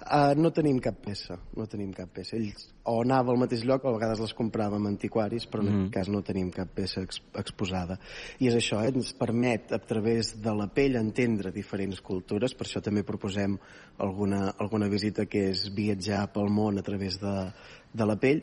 Uh, no tenim cap peça, no tenim cap peça. Ells o anava al mateix lloc o a vegades les compràvem antiquaris, però en mm. aquest cas no tenim cap peça ex exposada. I és això, eh? ens permet a través de la pell entendre diferents cultures, per això també proposem alguna, alguna visita que és viatjar pel món a través de, de la pell,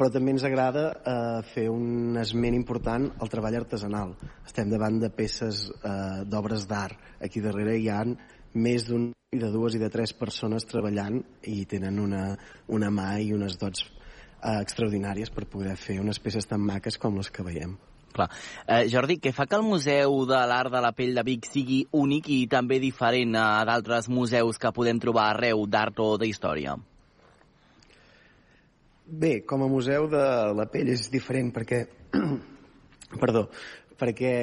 però també ens agrada eh, fer un esment important al treball artesanal. Estem davant de peces eh, d'obres d'art. Aquí darrere hi han més d'un i de dues i de tres persones treballant i tenen una, una mà i unes dots eh, extraordinàries per poder fer unes peces tan maques com les que veiem. Clar. Eh, Jordi, què fa que el Museu de l'Art de la Pell de Vic sigui únic i també diferent a d'altres museus que podem trobar arreu d'art o d'història? Bé, com a museu de la pell és diferent perquè... Perdó, perquè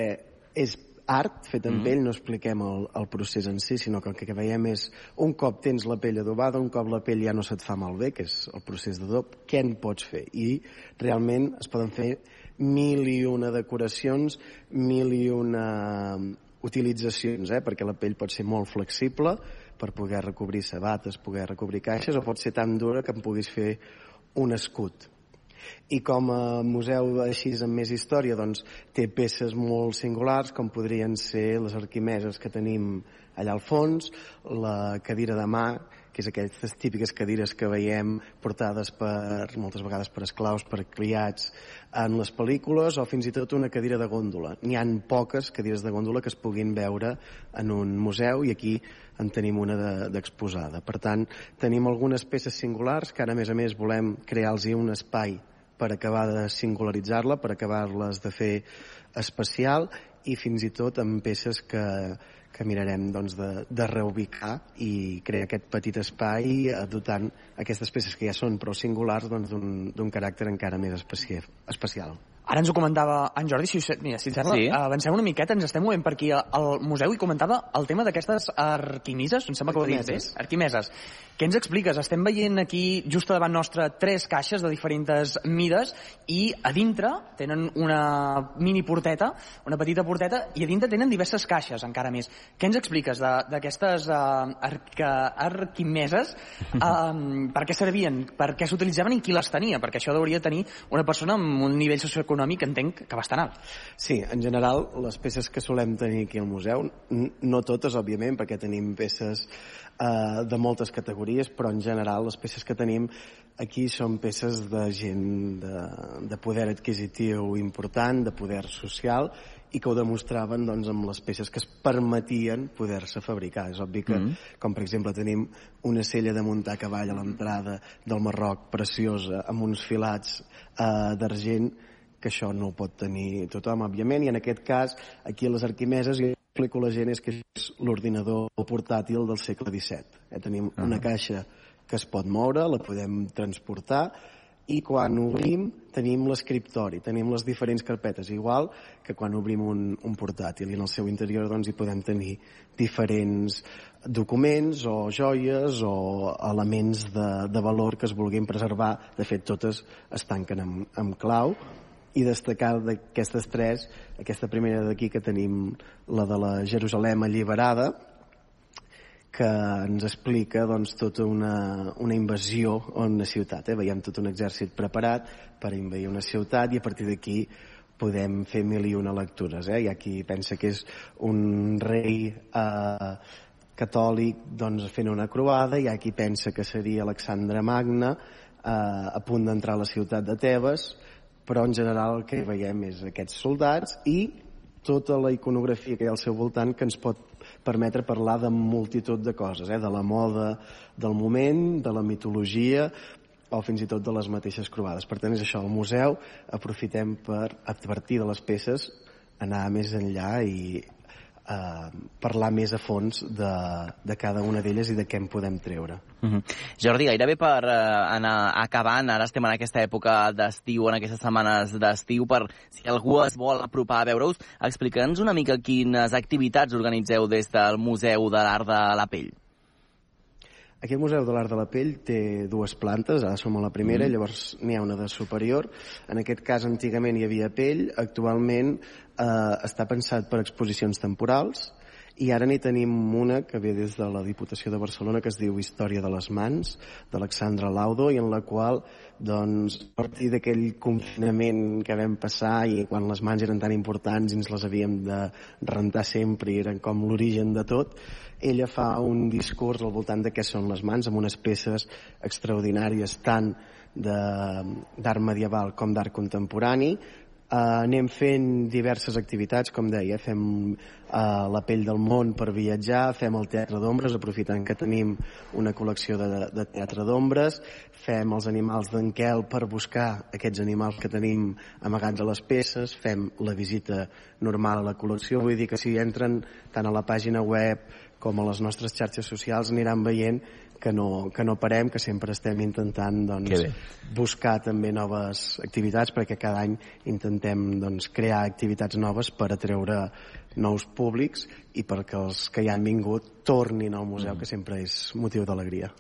és art fet amb mm. pell, no expliquem el, el procés en si, sinó que el que veiem és un cop tens la pell adobada, un cop la pell ja no se't fa malbé, que és el procés d'adob, què en pots fer? I realment es poden fer mil i una decoracions, mil i una utilitzacions, eh? perquè la pell pot ser molt flexible per poder recobrir sabates, poder recobrir caixes, o pot ser tan dura que en puguis fer un escut i com a museu així amb més història doncs, té peces molt singulars com podrien ser les arquimeses que tenim allà al fons, la cadira de mà, que és aquestes típiques cadires que veiem portades per, moltes vegades per esclaus, per criats en les pel·lícules, o fins i tot una cadira de gòndola. N'hi han poques cadires de gòndola que es puguin veure en un museu i aquí en tenim una d'exposada. De, per tant, tenim algunes peces singulars que ara, a més a més, volem crear-los un espai per acabar de singularitzar-la, per acabar-les de fer especial i fins i tot amb peces que, que mirarem doncs, de, de reubicar i crear aquest petit espai eh, dotant aquestes peces que ja són prou singulars doncs, d'un doncs, caràcter encara més especial. Ara ens ho comentava en Jordi, si, mira, si et sembla, sí. avancem una miqueta, ens estem movent per aquí al museu i comentava el tema d'aquestes arquimises, em sembla que ho dit bé, arquimeses. Què ens expliques? Estem veient aquí, just davant nostre, tres caixes de diferents mides i a dintre tenen una mini porteta, una petita porteta, i a dintre tenen diverses caixes, encara més. Què ens expliques d'aquestes uh, arca, arquimeses? Um, per què servien? Per què s'utilitzaven i qui les tenia? Perquè això hauria de tenir una persona amb un nivell socioeconòmic econòmic entenc que bastant alt. Sí, en general, les peces que solem tenir aquí al museu, no totes, òbviament, perquè tenim peces eh, de moltes categories, però en general les peces que tenim aquí són peces de gent de, de poder adquisitiu important, de poder social, i que ho demostraven doncs, amb les peces que es permetien poder-se fabricar. És obvi que, mm -hmm. com per exemple tenim una cella de muntar a cavall a l'entrada del Marroc preciosa, amb uns filats eh, d'argent, que això no ho pot tenir tothom, òbviament, i en aquest cas, aquí a les Arquimeses, jo explico a la gent és que és l'ordinador portàtil del segle XVII. Eh? Tenim uh -huh. una caixa que es pot moure, la podem transportar, i quan obrim tenim l'escriptori, tenim les diferents carpetes, igual que quan obrim un, un portàtil i en el seu interior doncs, hi podem tenir diferents documents o joies o elements de, de valor que es vulguin preservar. De fet, totes es tanquen amb, amb clau i destacar d'aquestes tres, aquesta primera d'aquí que tenim la de la Jerusalem alliberada, que ens explica doncs, tota una, una invasió a una ciutat. Eh? Veiem tot un exèrcit preparat per invadir una ciutat i a partir d'aquí podem fer mil i una lectures. Eh? Hi ha qui pensa que és un rei eh, catòlic doncs, fent una croada, hi ha qui pensa que seria Alexandre Magna eh, a punt d'entrar a la ciutat de Tebes, però en general el que veiem és aquests soldats i tota la iconografia que hi ha al seu voltant que ens pot permetre parlar de multitud de coses, eh? de la moda del moment, de la mitologia o fins i tot de les mateixes croades. Per tant, és això, el museu aprofitem per, a partir de les peces, anar més enllà i eh, parlar més a fons de, de cada una d'elles i de què en podem treure. Mm -hmm. Jordi, gairebé per uh, anar acabant, ara estem en aquesta època d'estiu, en aquestes setmanes d'estiu, per si algú es vol apropar a veure-us, explica'ns una mica quines activitats organitzeu des del Museu de l'Art de la Pell. Aquest Museu de l'Art de la Pell té dues plantes, ara som a la primera, mm. llavors n'hi ha una de superior. En aquest cas, antigament hi havia pell, actualment eh, està pensat per exposicions temporals i ara n'hi tenim una que ve des de la Diputació de Barcelona que es diu Història de les mans d'Alexandra Laudo i en la qual doncs, a partir d'aquell confinament que vam passar i quan les mans eren tan importants i ens les havíem de rentar sempre i eren com l'origen de tot ella fa un discurs al voltant de què són les mans amb unes peces extraordinàries tant d'art medieval com d'art contemporani Uh, anem fent diverses activitats, com deia, fem uh, la pell del món per viatjar, fem el teatre d'ombres, aprofitant que tenim una col·lecció de, de teatre d'ombres, fem els animals d'en Quel per buscar aquests animals que tenim amagats a les peces, fem la visita normal a la col·lecció, vull dir que si entren tant a la pàgina web com a les nostres xarxes socials aniran veient que no, que no parem, que sempre estem intentant doncs, buscar també noves activitats perquè cada any intentem doncs, crear activitats noves per atreure nous públics i perquè els que hi han vingut tornin al museu, mm. que sempre és motiu d'alegria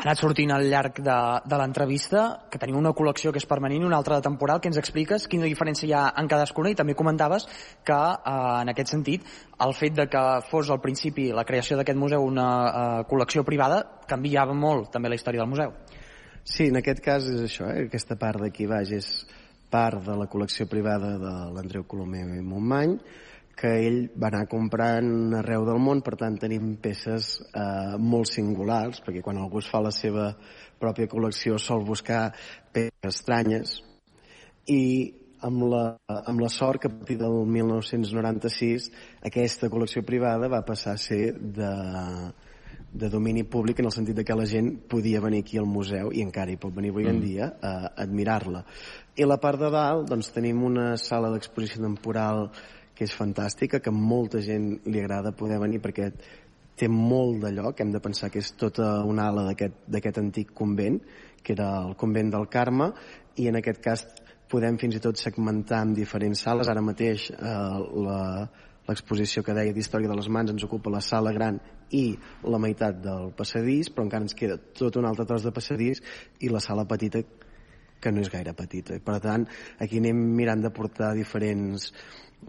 ha anat sortint al llarg de, de l'entrevista que tenim una col·lecció que és permanent i una altra de temporal, que ens expliques quina diferència hi ha en cadascuna i també comentaves que eh, en aquest sentit el fet de que fos al principi la creació d'aquest museu una eh, col·lecció privada canviava molt també la història del museu. Sí, en aquest cas és això, eh? aquesta part d'aquí baix és part de la col·lecció privada de l'Andreu Colomer i Montmany, que ell va anar comprant arreu del món, per tant tenim peces eh, molt singulars, perquè quan algú es fa la seva pròpia col·lecció sol buscar peces estranyes, i amb la, amb la sort que a partir del 1996 aquesta col·lecció privada va passar a ser de, de domini públic en el sentit de que la gent podia venir aquí al museu i encara hi pot venir avui mm. en dia a admirar-la. I la part de dalt doncs, tenim una sala d'exposició temporal que és fantàstica, que molta gent li agrada poder venir perquè té molt de lloc, hem de pensar que és tota una ala d'aquest antic convent, que era el convent del Carme, i en aquest cas podem fins i tot segmentar en diferents sales. Ara mateix eh, l'exposició que deia d'Història de les Mans ens ocupa la sala gran i la meitat del passadís, però encara ens queda tot un altre tros de passadís i la sala petita que no és gaire petita. Per tant, aquí anem mirant de portar diferents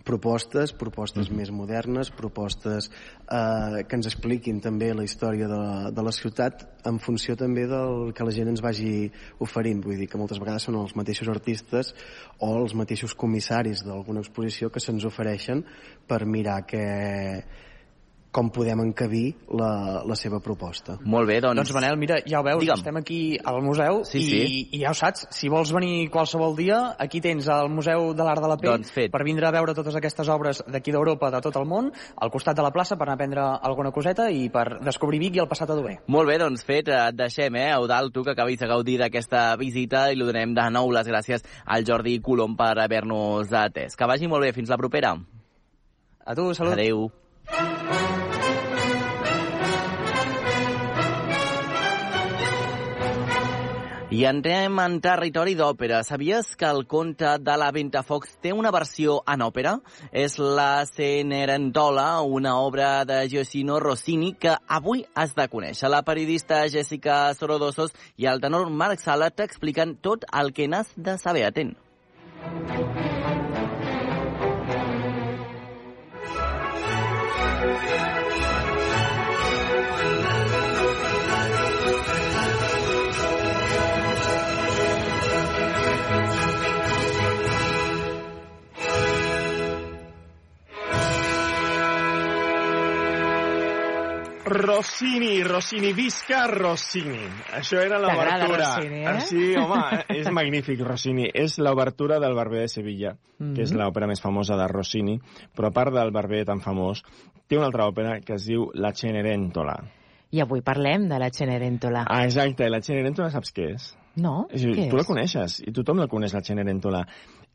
propostes, propostes mm -hmm. més modernes, propostes eh, que ens expliquin també la història de, de la ciutat en funció també del que la gent ens vagi oferint. Vull dir que moltes vegades són els mateixos artistes o els mateixos comissaris d'alguna exposició que se'ns ofereixen per mirar que com podem encabir la, la seva proposta. Molt bé, doncs... Doncs Manel, mira, ja ho veus, Digue'm. estem aquí al museu sí, i, sí. i ja ho saps, si vols venir qualsevol dia, aquí tens el Museu de l'Art de la Pell doncs fet. per vindre a veure totes aquestes obres d'aquí d'Europa, de tot el món, al costat de la plaça per anar a prendre alguna coseta i per descobrir Vic i el passat Adober. Molt bé, doncs fet, et deixem, eh, Eudal, tu que acabis de gaudir d'aquesta visita i li donem de nou les gràcies al Jordi Colom per haver-nos atès. Que vagi molt bé, fins la propera. A tu, salut. Adéu. I entrem en territori d'òpera. Sabies que el conte de la Ventafocs té una versió en òpera? És la Cenerentola, una obra de Gioacchino Rossini que avui has de conèixer. La periodista Jessica Sorodosos i el tenor Marc Sala t'expliquen tot el que n'has de saber. Atent. Rossini, Rossini, visca Rossini. Això era l'obertura. Eh? Ah, Sí, home, és magnífic, Rossini. És l'obertura del Barber de Sevilla, Mhm. que és l'òpera més famosa de Rossini, però a part del Barber tan famós, té una altra òpera que es diu La Cenerentola. I avui parlem de la Cenerentola. Ah, exacte, la Cenerentola saps què és? No? És Què tu la és? coneixes, i tothom la coneix, la Cenerentola.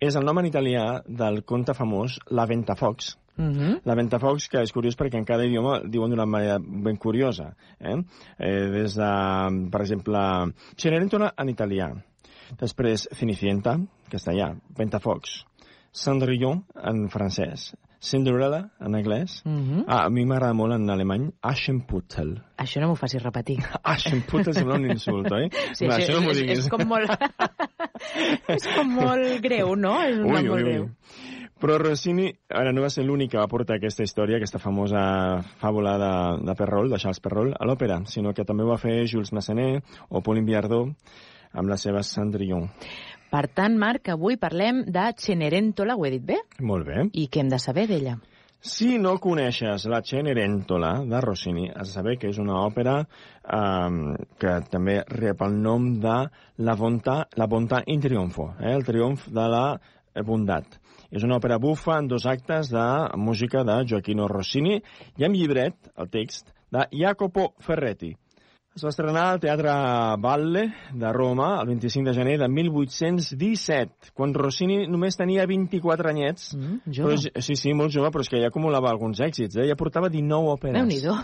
És el nom en italià del conte famós La Ventafocs, Mhm. La Ventafocs, que és curiós perquè en cada idioma diuen d'una manera ben curiosa. Eh? Eh, des de, per exemple, Cenerentola en italià. Després, Cenicienta, castellà. Ventafocs. Cendrillon, en francès. Cinderella, en anglès. Mhm. Ah, a mi m'agrada molt en alemany. Aschenputtel. Això no m'ho facis repetir. Aschenputtel sembla un insult, oi? Sí, Va, això, no m'ho és, diguis. és, com molt... és com molt greu, no? És un nom molt greu. Però Rossini ara no va ser l'únic que va portar aquesta història, aquesta famosa fàbula de, de Perrault, de Charles Perrault, a l'òpera, sinó que també ho va fer Jules Massenet o Pauline Biardot amb la seva Cendrillon. Per tant, Marc, avui parlem de Cenerentola, ho he dit bé? Molt bé. I què hem de saber d'ella? Si no coneixes la Cenerentola de Rossini, has de saber que és una òpera eh, que també rep el nom de La Bontà, la Bontà in Triomfo, eh, el triomf de la bondat. És una òpera bufa en dos actes de música de Gioacchino Rossini i amb llibret, el text, de Jacopo Ferretti. Es va estrenar al Teatre Valle de Roma el 25 de gener de 1817, quan Rossini només tenia 24 anyets. Mm, Però, jove. és- sí, sí, molt jove, però és que ja acumulava alguns èxits. Eh? Ja portava 19 òperes. Déu-n'hi-do.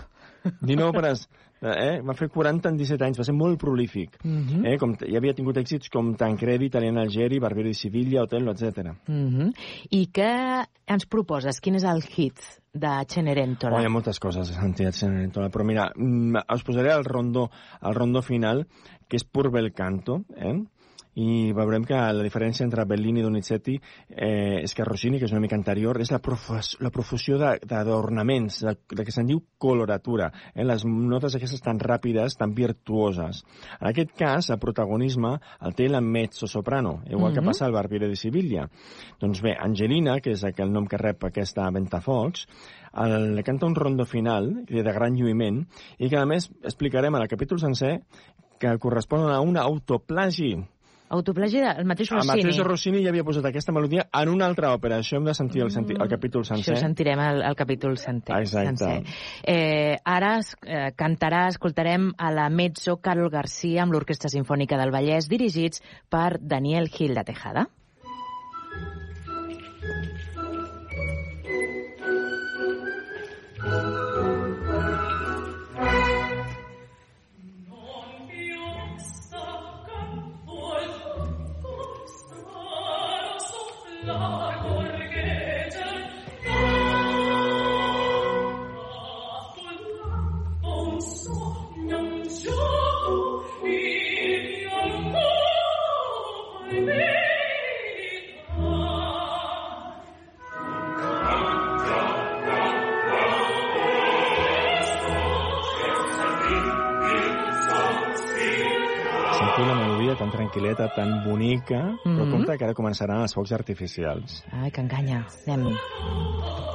19 òperes. Eh? Va fer 40 en 17 anys, va ser molt prolífic. Mhm. eh? com, ja havia tingut èxits com Tancredi, Italiano Algeri, Barbieri di Siviglia, Otello, etc. Mhm. I què ens proposes? Quin és el hit de Cenerentola? Oh, hi ha moltes coses a sentir a Cenerentola, però mira, mm, us posaré el rondó, el rondó final, que és Pur bel canto, eh? I veurem que la diferència entre Bellini i Donizetti eh, és que Rossini, que és una mica anterior, és la, profus, la profusió d'ornaments, de, de, de que se'n diu coloratura, eh? les notes aquestes tan ràpides, tan virtuoses. En aquest cas, el protagonisme el té la mezzo-soprano, igual que Mhm. passa al Barbiere di Siviglia. Doncs bé, Angelina, que és el nom que rep aquesta Ventafocs, el, le canta un rondo final de gran lluïment i que a més explicarem en el capítol sencer que correspon a una autoplagi. Autoplagi del mateix El Rossini. mateix Rossini ja havia posat aquesta melodia en una altra òpera. Això hem de sentir el, senti el capítol Això sencer. ho sentirem al, al capítol sencer. Exacte. sencer. Eh, ara es, eh, cantarà, escoltarem a la mezzo Carol Garcia amb l'Orquestra Sinfònica del Vallès, dirigits per Daniel Gil de Tejada. Tan tranquil·leta, tan bonica, mm -hmm. però Mhm. compte que ara començaran els focs artificials. Ai, que enganya. Anem.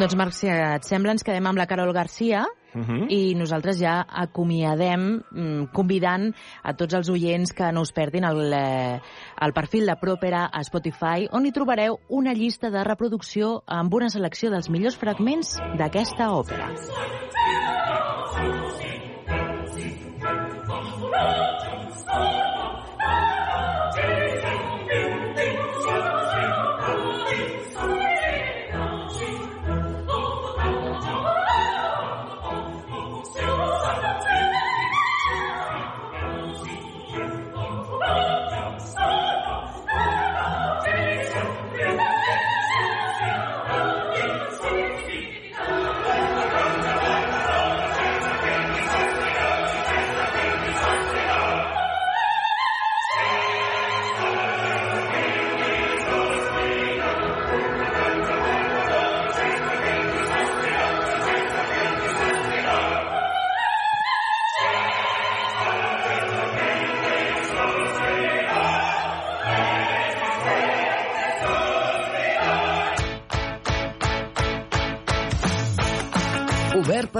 Doncs, Marc, si et sembla, ens quedem amb la Carol Garcia Uh -huh. i nosaltres ja acomiadem mm, convidant a tots els oients que no us perdin el, eh, el perfil de Propera a Spotify, on hi trobareu una llista de reproducció amb una selecció dels millors fragments d'aquesta òpera. Obert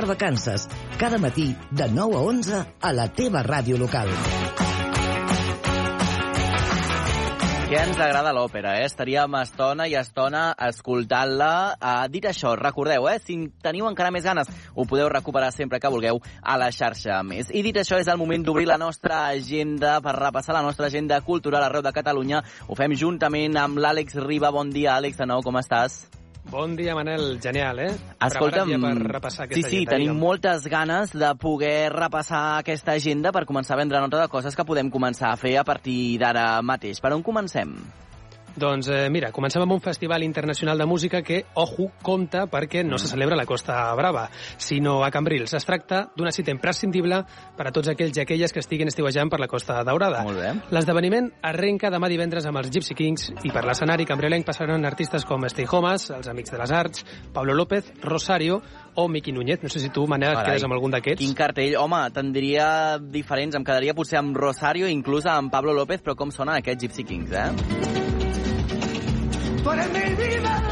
per vacances. Cada matí, de 9 a 11, a la teva ràdio local. Que ens agrada l'òpera, eh? Estaríem estona i estona escoltant-la. Uh, dit això, recordeu, eh? Si teniu encara més ganes, ho podeu recuperar sempre que vulgueu a la xarxa més. I dit això, és el moment d'obrir la nostra agenda per repassar la nostra agenda cultural arreu de Catalunya. Ho fem juntament amb l'Àlex Riba. Bon dia, Àlex, de nou, com estàs? Bon dia, Manel. Genial, eh? Escolta'm, ja per repassar sí, sí, agenda, tenim digue'm. moltes ganes de poder repassar aquesta agenda per començar a vendre nota de coses que podem començar a fer a partir d'ara mateix. Per on comencem? Doncs eh, mira, comencem amb un festival internacional de música que, ojo, compta perquè no se celebra a la Costa Brava, sinó a Cambrils. Es tracta d'una cita imprescindible per a tots aquells i aquelles que estiguin estiuejant per la Costa Daurada. Molt bé. L'esdeveniment arrenca demà divendres amb els Gypsy Kings i per l'escenari cambrilenc passaran artistes com Stay Homes, els Amics de les Arts, Pablo López, Rosario o Miqui Núñez. No sé si tu, Manel, et quedes amb algun d'aquests. Quin cartell. Home, tindria diferents. Em quedaria potser amb Rosario, inclús amb Pablo López, però com sonen aquests Gypsy Kings, eh? Mi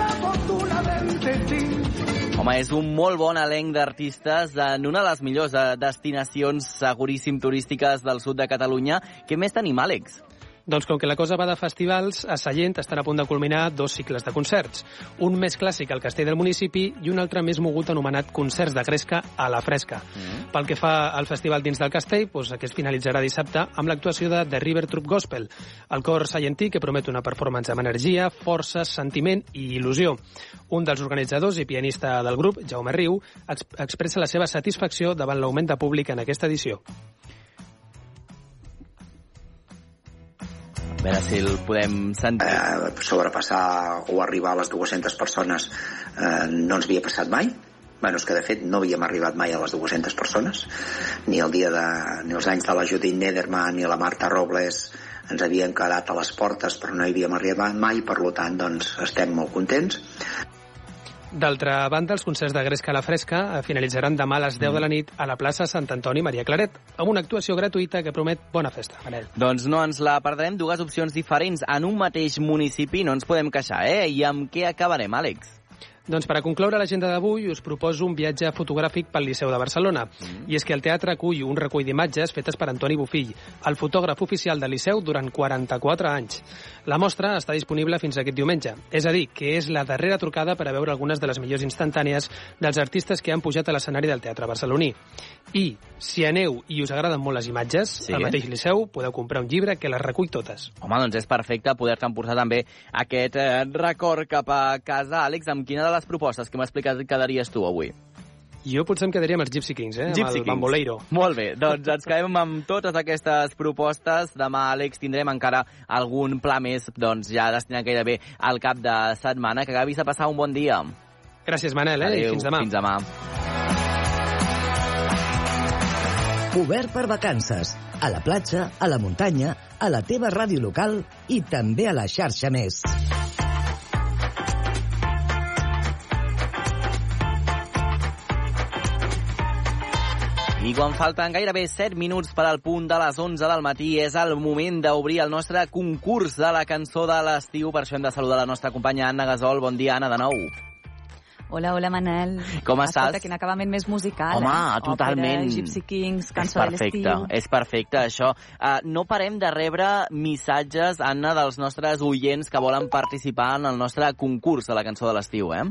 afortunadamente sí. Home, és un molt bon elenc d'artistes en una de les millors eh, destinacions seguríssim turístiques del sud de Catalunya. Què més tenim, Àlex? Doncs com que la cosa va de festivals, a Sallent estan a punt de culminar dos cicles de concerts. Un més clàssic al castell del municipi i un altre més mogut anomenat Concerts de Gresca a la Fresca. Mm. Pel que fa al festival dins del castell, doncs aquest finalitzarà dissabte amb l'actuació de The River Troop Gospel, el cor sallentí que promet una performance amb energia, força, sentiment i il·lusió. Un dels organitzadors i pianista del grup, Jaume Riu, ex expressa la seva satisfacció davant l'augment de públic en aquesta edició. A veure si el podem sentir. Eh, sobrepassar o arribar a les 200 persones eh, no ens havia passat mai. Bueno, és que de fet no havíem arribat mai a les 200 persones, ni el dia de, ni els anys de la Judit Nederman ni la Marta Robles ens havien quedat a les portes però no hi havíem arribat mai, per tant doncs estem molt contents. D'altra banda, els concerts de Gresca a la Fresca eh, finalitzaran demà a les 10 de la nit a la plaça Sant Antoni Maria Claret, amb una actuació gratuïta que promet bona festa. Manel. Doncs no ens la perdrem, dues opcions diferents en un mateix municipi, no ens podem queixar, eh? I amb què acabarem, Àlex? Doncs per a concloure l'agenda d'avui us proposo un viatge fotogràfic pel Liceu de Barcelona. Mm. I és que el teatre acull un recull d'imatges fetes per Antoni Bufill, el fotògraf oficial del Liceu durant 44 anys. La mostra està disponible fins aquest diumenge. És a dir, que és la darrera trucada per a veure algunes de les millors instantànies dels artistes que han pujat a l'escenari del teatre barceloní. I, si aneu i us agraden molt les imatges, Sí. al mateix Liceu podeu comprar un llibre que les recull totes. Home, doncs és perfecte poder-te emportar també aquest eh, record cap a casa. Àlex, amb quina de les propostes que m'ha explicat quedaries tu avui? Jo potser em quedaria amb els Gypsy Kings, eh? amb Gypsy el Kings. Bamboleiro. Molt bé, doncs ens quedem amb totes aquestes propostes. Demà, Àlex, tindrem encara algun pla més, doncs ja destinat gairebé al cap de setmana. Que acabis de passar un bon dia. Gràcies, Manel, eh? Adéu, I fins demà. Fins demà. Obert per vacances. A la platja, a la muntanya, a la teva ràdio local i també a la xarxa més. I quan falten gairebé 7 minuts per al punt de les 11 del matí és el moment d'obrir el nostre concurs de la cançó de l'estiu. Per això hem de saludar la nostra companya Anna Gasol. Bon dia, Anna, de nou. Hola, hola, Manel. Com Escolta, estàs? quin acabament més musical, Home, eh? totalment. Òpera, Gypsy Kings, És cançó de l'estiu. és perfecte, això. Uh, no parem de rebre missatges, Anna, dels nostres oients que volen participar en el nostre concurs de la cançó de l'estiu, eh?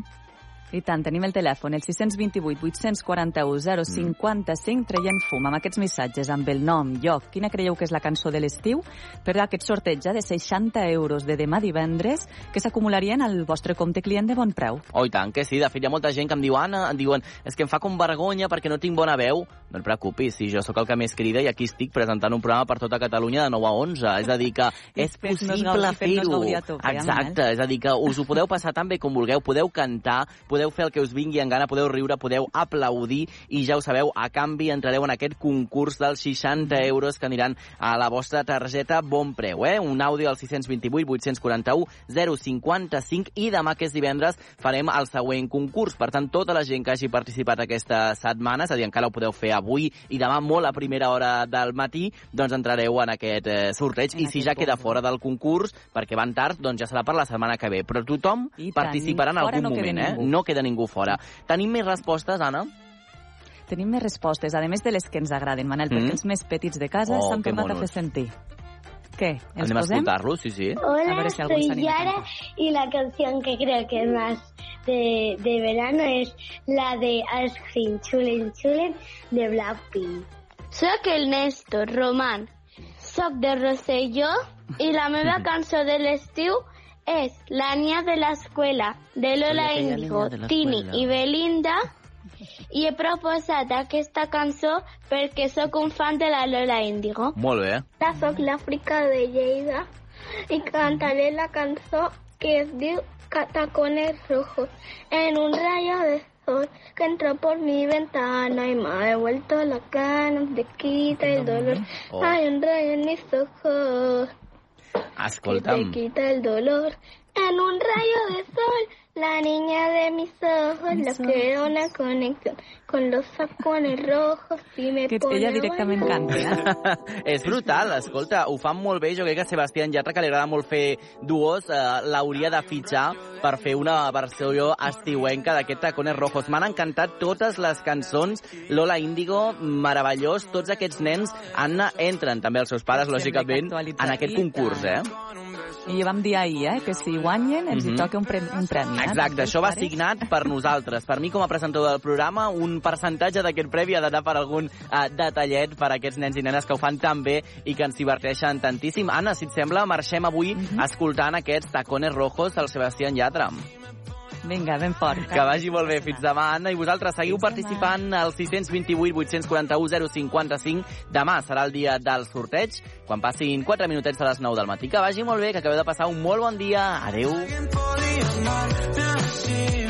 I tant, tenim el telèfon, el 628 841 055, traient fum amb aquests missatges, amb el nom, lloc, quina creieu que és la cançó de l'estiu, per aquest sorteig de 60 euros de demà divendres que s'acumularien al vostre compte client de bon preu. Oh, i tant que sí. De fet, hi ha molta gent que em diu, Anna, em diuen, és que em fa com vergonya perquè no tinc bona veu. No et preocupis, si jo sóc el que més crida i aquí estic presentant un programa per tota Catalunya de 9 a 11. És a dir, que és possible fer-ho. eh, Exacte, és a dir, que us ho podeu passar tan bé com vulgueu, podeu cantar, podeu fer el que us vingui en gana, podeu riure, podeu aplaudir i ja ho sabeu, a canvi entrareu en aquest concurs dels 60 euros que aniran a la vostra targeta bon preu, eh? Un àudio al 628 841 055 i demà, que és divendres, farem el següent concurs. Per tant, tota la gent que hagi participat aquesta setmana, és a dir, encara ho podeu fer avui i demà molt a primera hora del matí, doncs entrareu en aquest eh, sorteig. I si ja queda fora del concurs, perquè van tard, doncs ja serà per la setmana que ve. Però tothom I tant, participarà en algun no moment, eh? ningú. No queda ningú fora. Tenim més respostes, Anna? Tenim més respostes, a més de les que ens agraden, Manel, Mm. perquè els més petits de casa Oh, s'han tornat a fer sentir. Què? Els Anem a posem? escoltar-los, sí, sí. A Hola, ver si soy a Yara y la canción que creo que es más de, de verano es la de Ice Cream Chulin Chulin de Blackpink. Soc el Néstor Roman, soc de Rosselló i la meva cançó de l'estiu és La niña de l'escuela de Lola Índigo, la Tini escuela. i Belinda i he proposat aquesta cançó perquè sóc un fan de la Lola Índigo. Molt bé. Hola, soc l'Àfrica de Lleida i cantaré la cançó que es diu Catacones Rojos en un rayo de sol que entró por mi ventana y me ha devuelto la cara, te quita el dolor. Oh. Hay un rayo en mis ojos que te Escolta'm, quita el dolor. En un rayo de sol, la niña de mis ojos, Mis lo que una conexión con los tacones rojos y me Que pone ella directament canta, eh? és brutal, escolta, ho fan molt bé, jo crec que a Sebastián Yatra, que li agrada molt fer duos, eh, l'hauria de fitxar per fer una versió estiuenca d'aquest Tacones Rojos. M'han encantat totes les cançons, Lola Índigo, meravellós, tots aquests nens, Anna, entren també els seus pares, lògicament, en aquest concurs, eh? I vam dir ahir, eh, que si guanyen ens Mhm. hi toca un premi. Un premi eh? Exacte, això va signat per nosaltres. Per mi, com a presentador del programa, un percentatge d'aquest premi ha d'anar per algun eh, detallet per a aquests nens i nenes que ho fan tan bé i que ens diverteixen tantíssim. Anna, si et sembla, marxem avui Mhm. escoltant aquests tacones rojos del Sebastián Yatra. Vinga, ben fort. Que vagi molt bé. Fins demà, Anna. I vosaltres seguiu participant al 628 841 055. Demà serà el dia del sorteig, quan passin 4 minutets de les 9 del matí. Que vagi molt bé, que acabeu de passar un molt bon dia. Adeu. Desde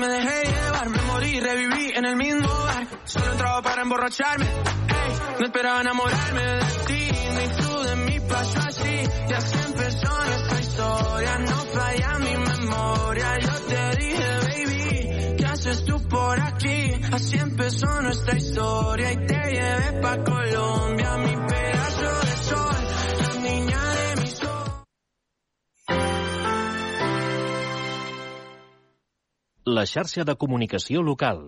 me dejé llevar, me morí, reviví en el mismo bar. Solo entraba para emborracharme, ey, no esperaba enamorarme de ti, ni tú de mí pasó así. Y así empezó nuestra historia, no falla mi memoria. Yo te dije, baby, ¿qué haces tú por aquí? Así empezó nuestra historia y te llevé pa' Colombia, mi pedazo La xarxa de comunicació local.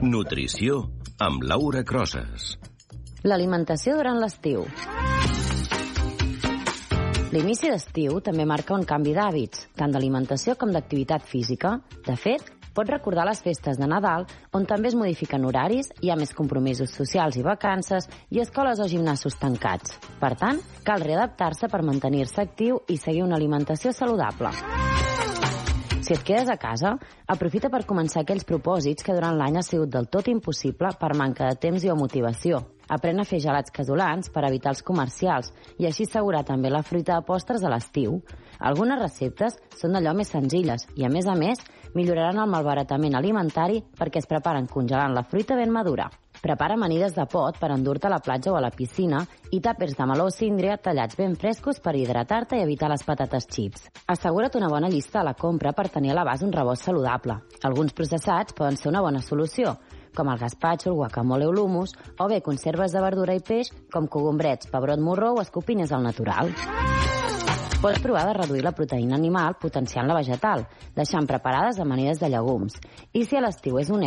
Nutrició amb Laura Crosses. L'alimentació durant l'estiu. L'inici d'estiu també marca un canvi d'hàbits, tant d'alimentació com d'activitat física. De fet, pots recordar les festes de Nadal, on també es modifiquen horaris, hi ha més compromisos socials i vacances, i escoles o gimnasos tancats. Per tant, cal readaptar-se per mantenir-se actiu i seguir una alimentació saludable. Si et quedes a casa, aprofita per començar aquells propòsits que durant l'any ha sigut del tot impossible per manca de temps i o motivació. Aprèn a fer gelats casolans per evitar els comercials i així assegurar també la fruita de postres a l'estiu. Algunes receptes són d'allò més senzilles i, a més a més, milloraran el malbaratament alimentari perquè es preparen congelant la fruita ben madura. Prepara amanides de pot per endur-te a la platja o a la piscina i tàpers de meló o síndria tallats ben frescos per hidratar-te i evitar les patates xips. Assegura't una bona llista a la compra per tenir a l'abast un rebost saludable. Alguns processats poden ser una bona solució, com el gazpacho, el guacamole o l'humus, o bé conserves de verdura i peix com cogombrets, pebrot morró o escopinyes al natural. Pots provar de reduir la proteïna animal potenciant la vegetal, deixant preparades amanides de llegums. I si a l'estiu és un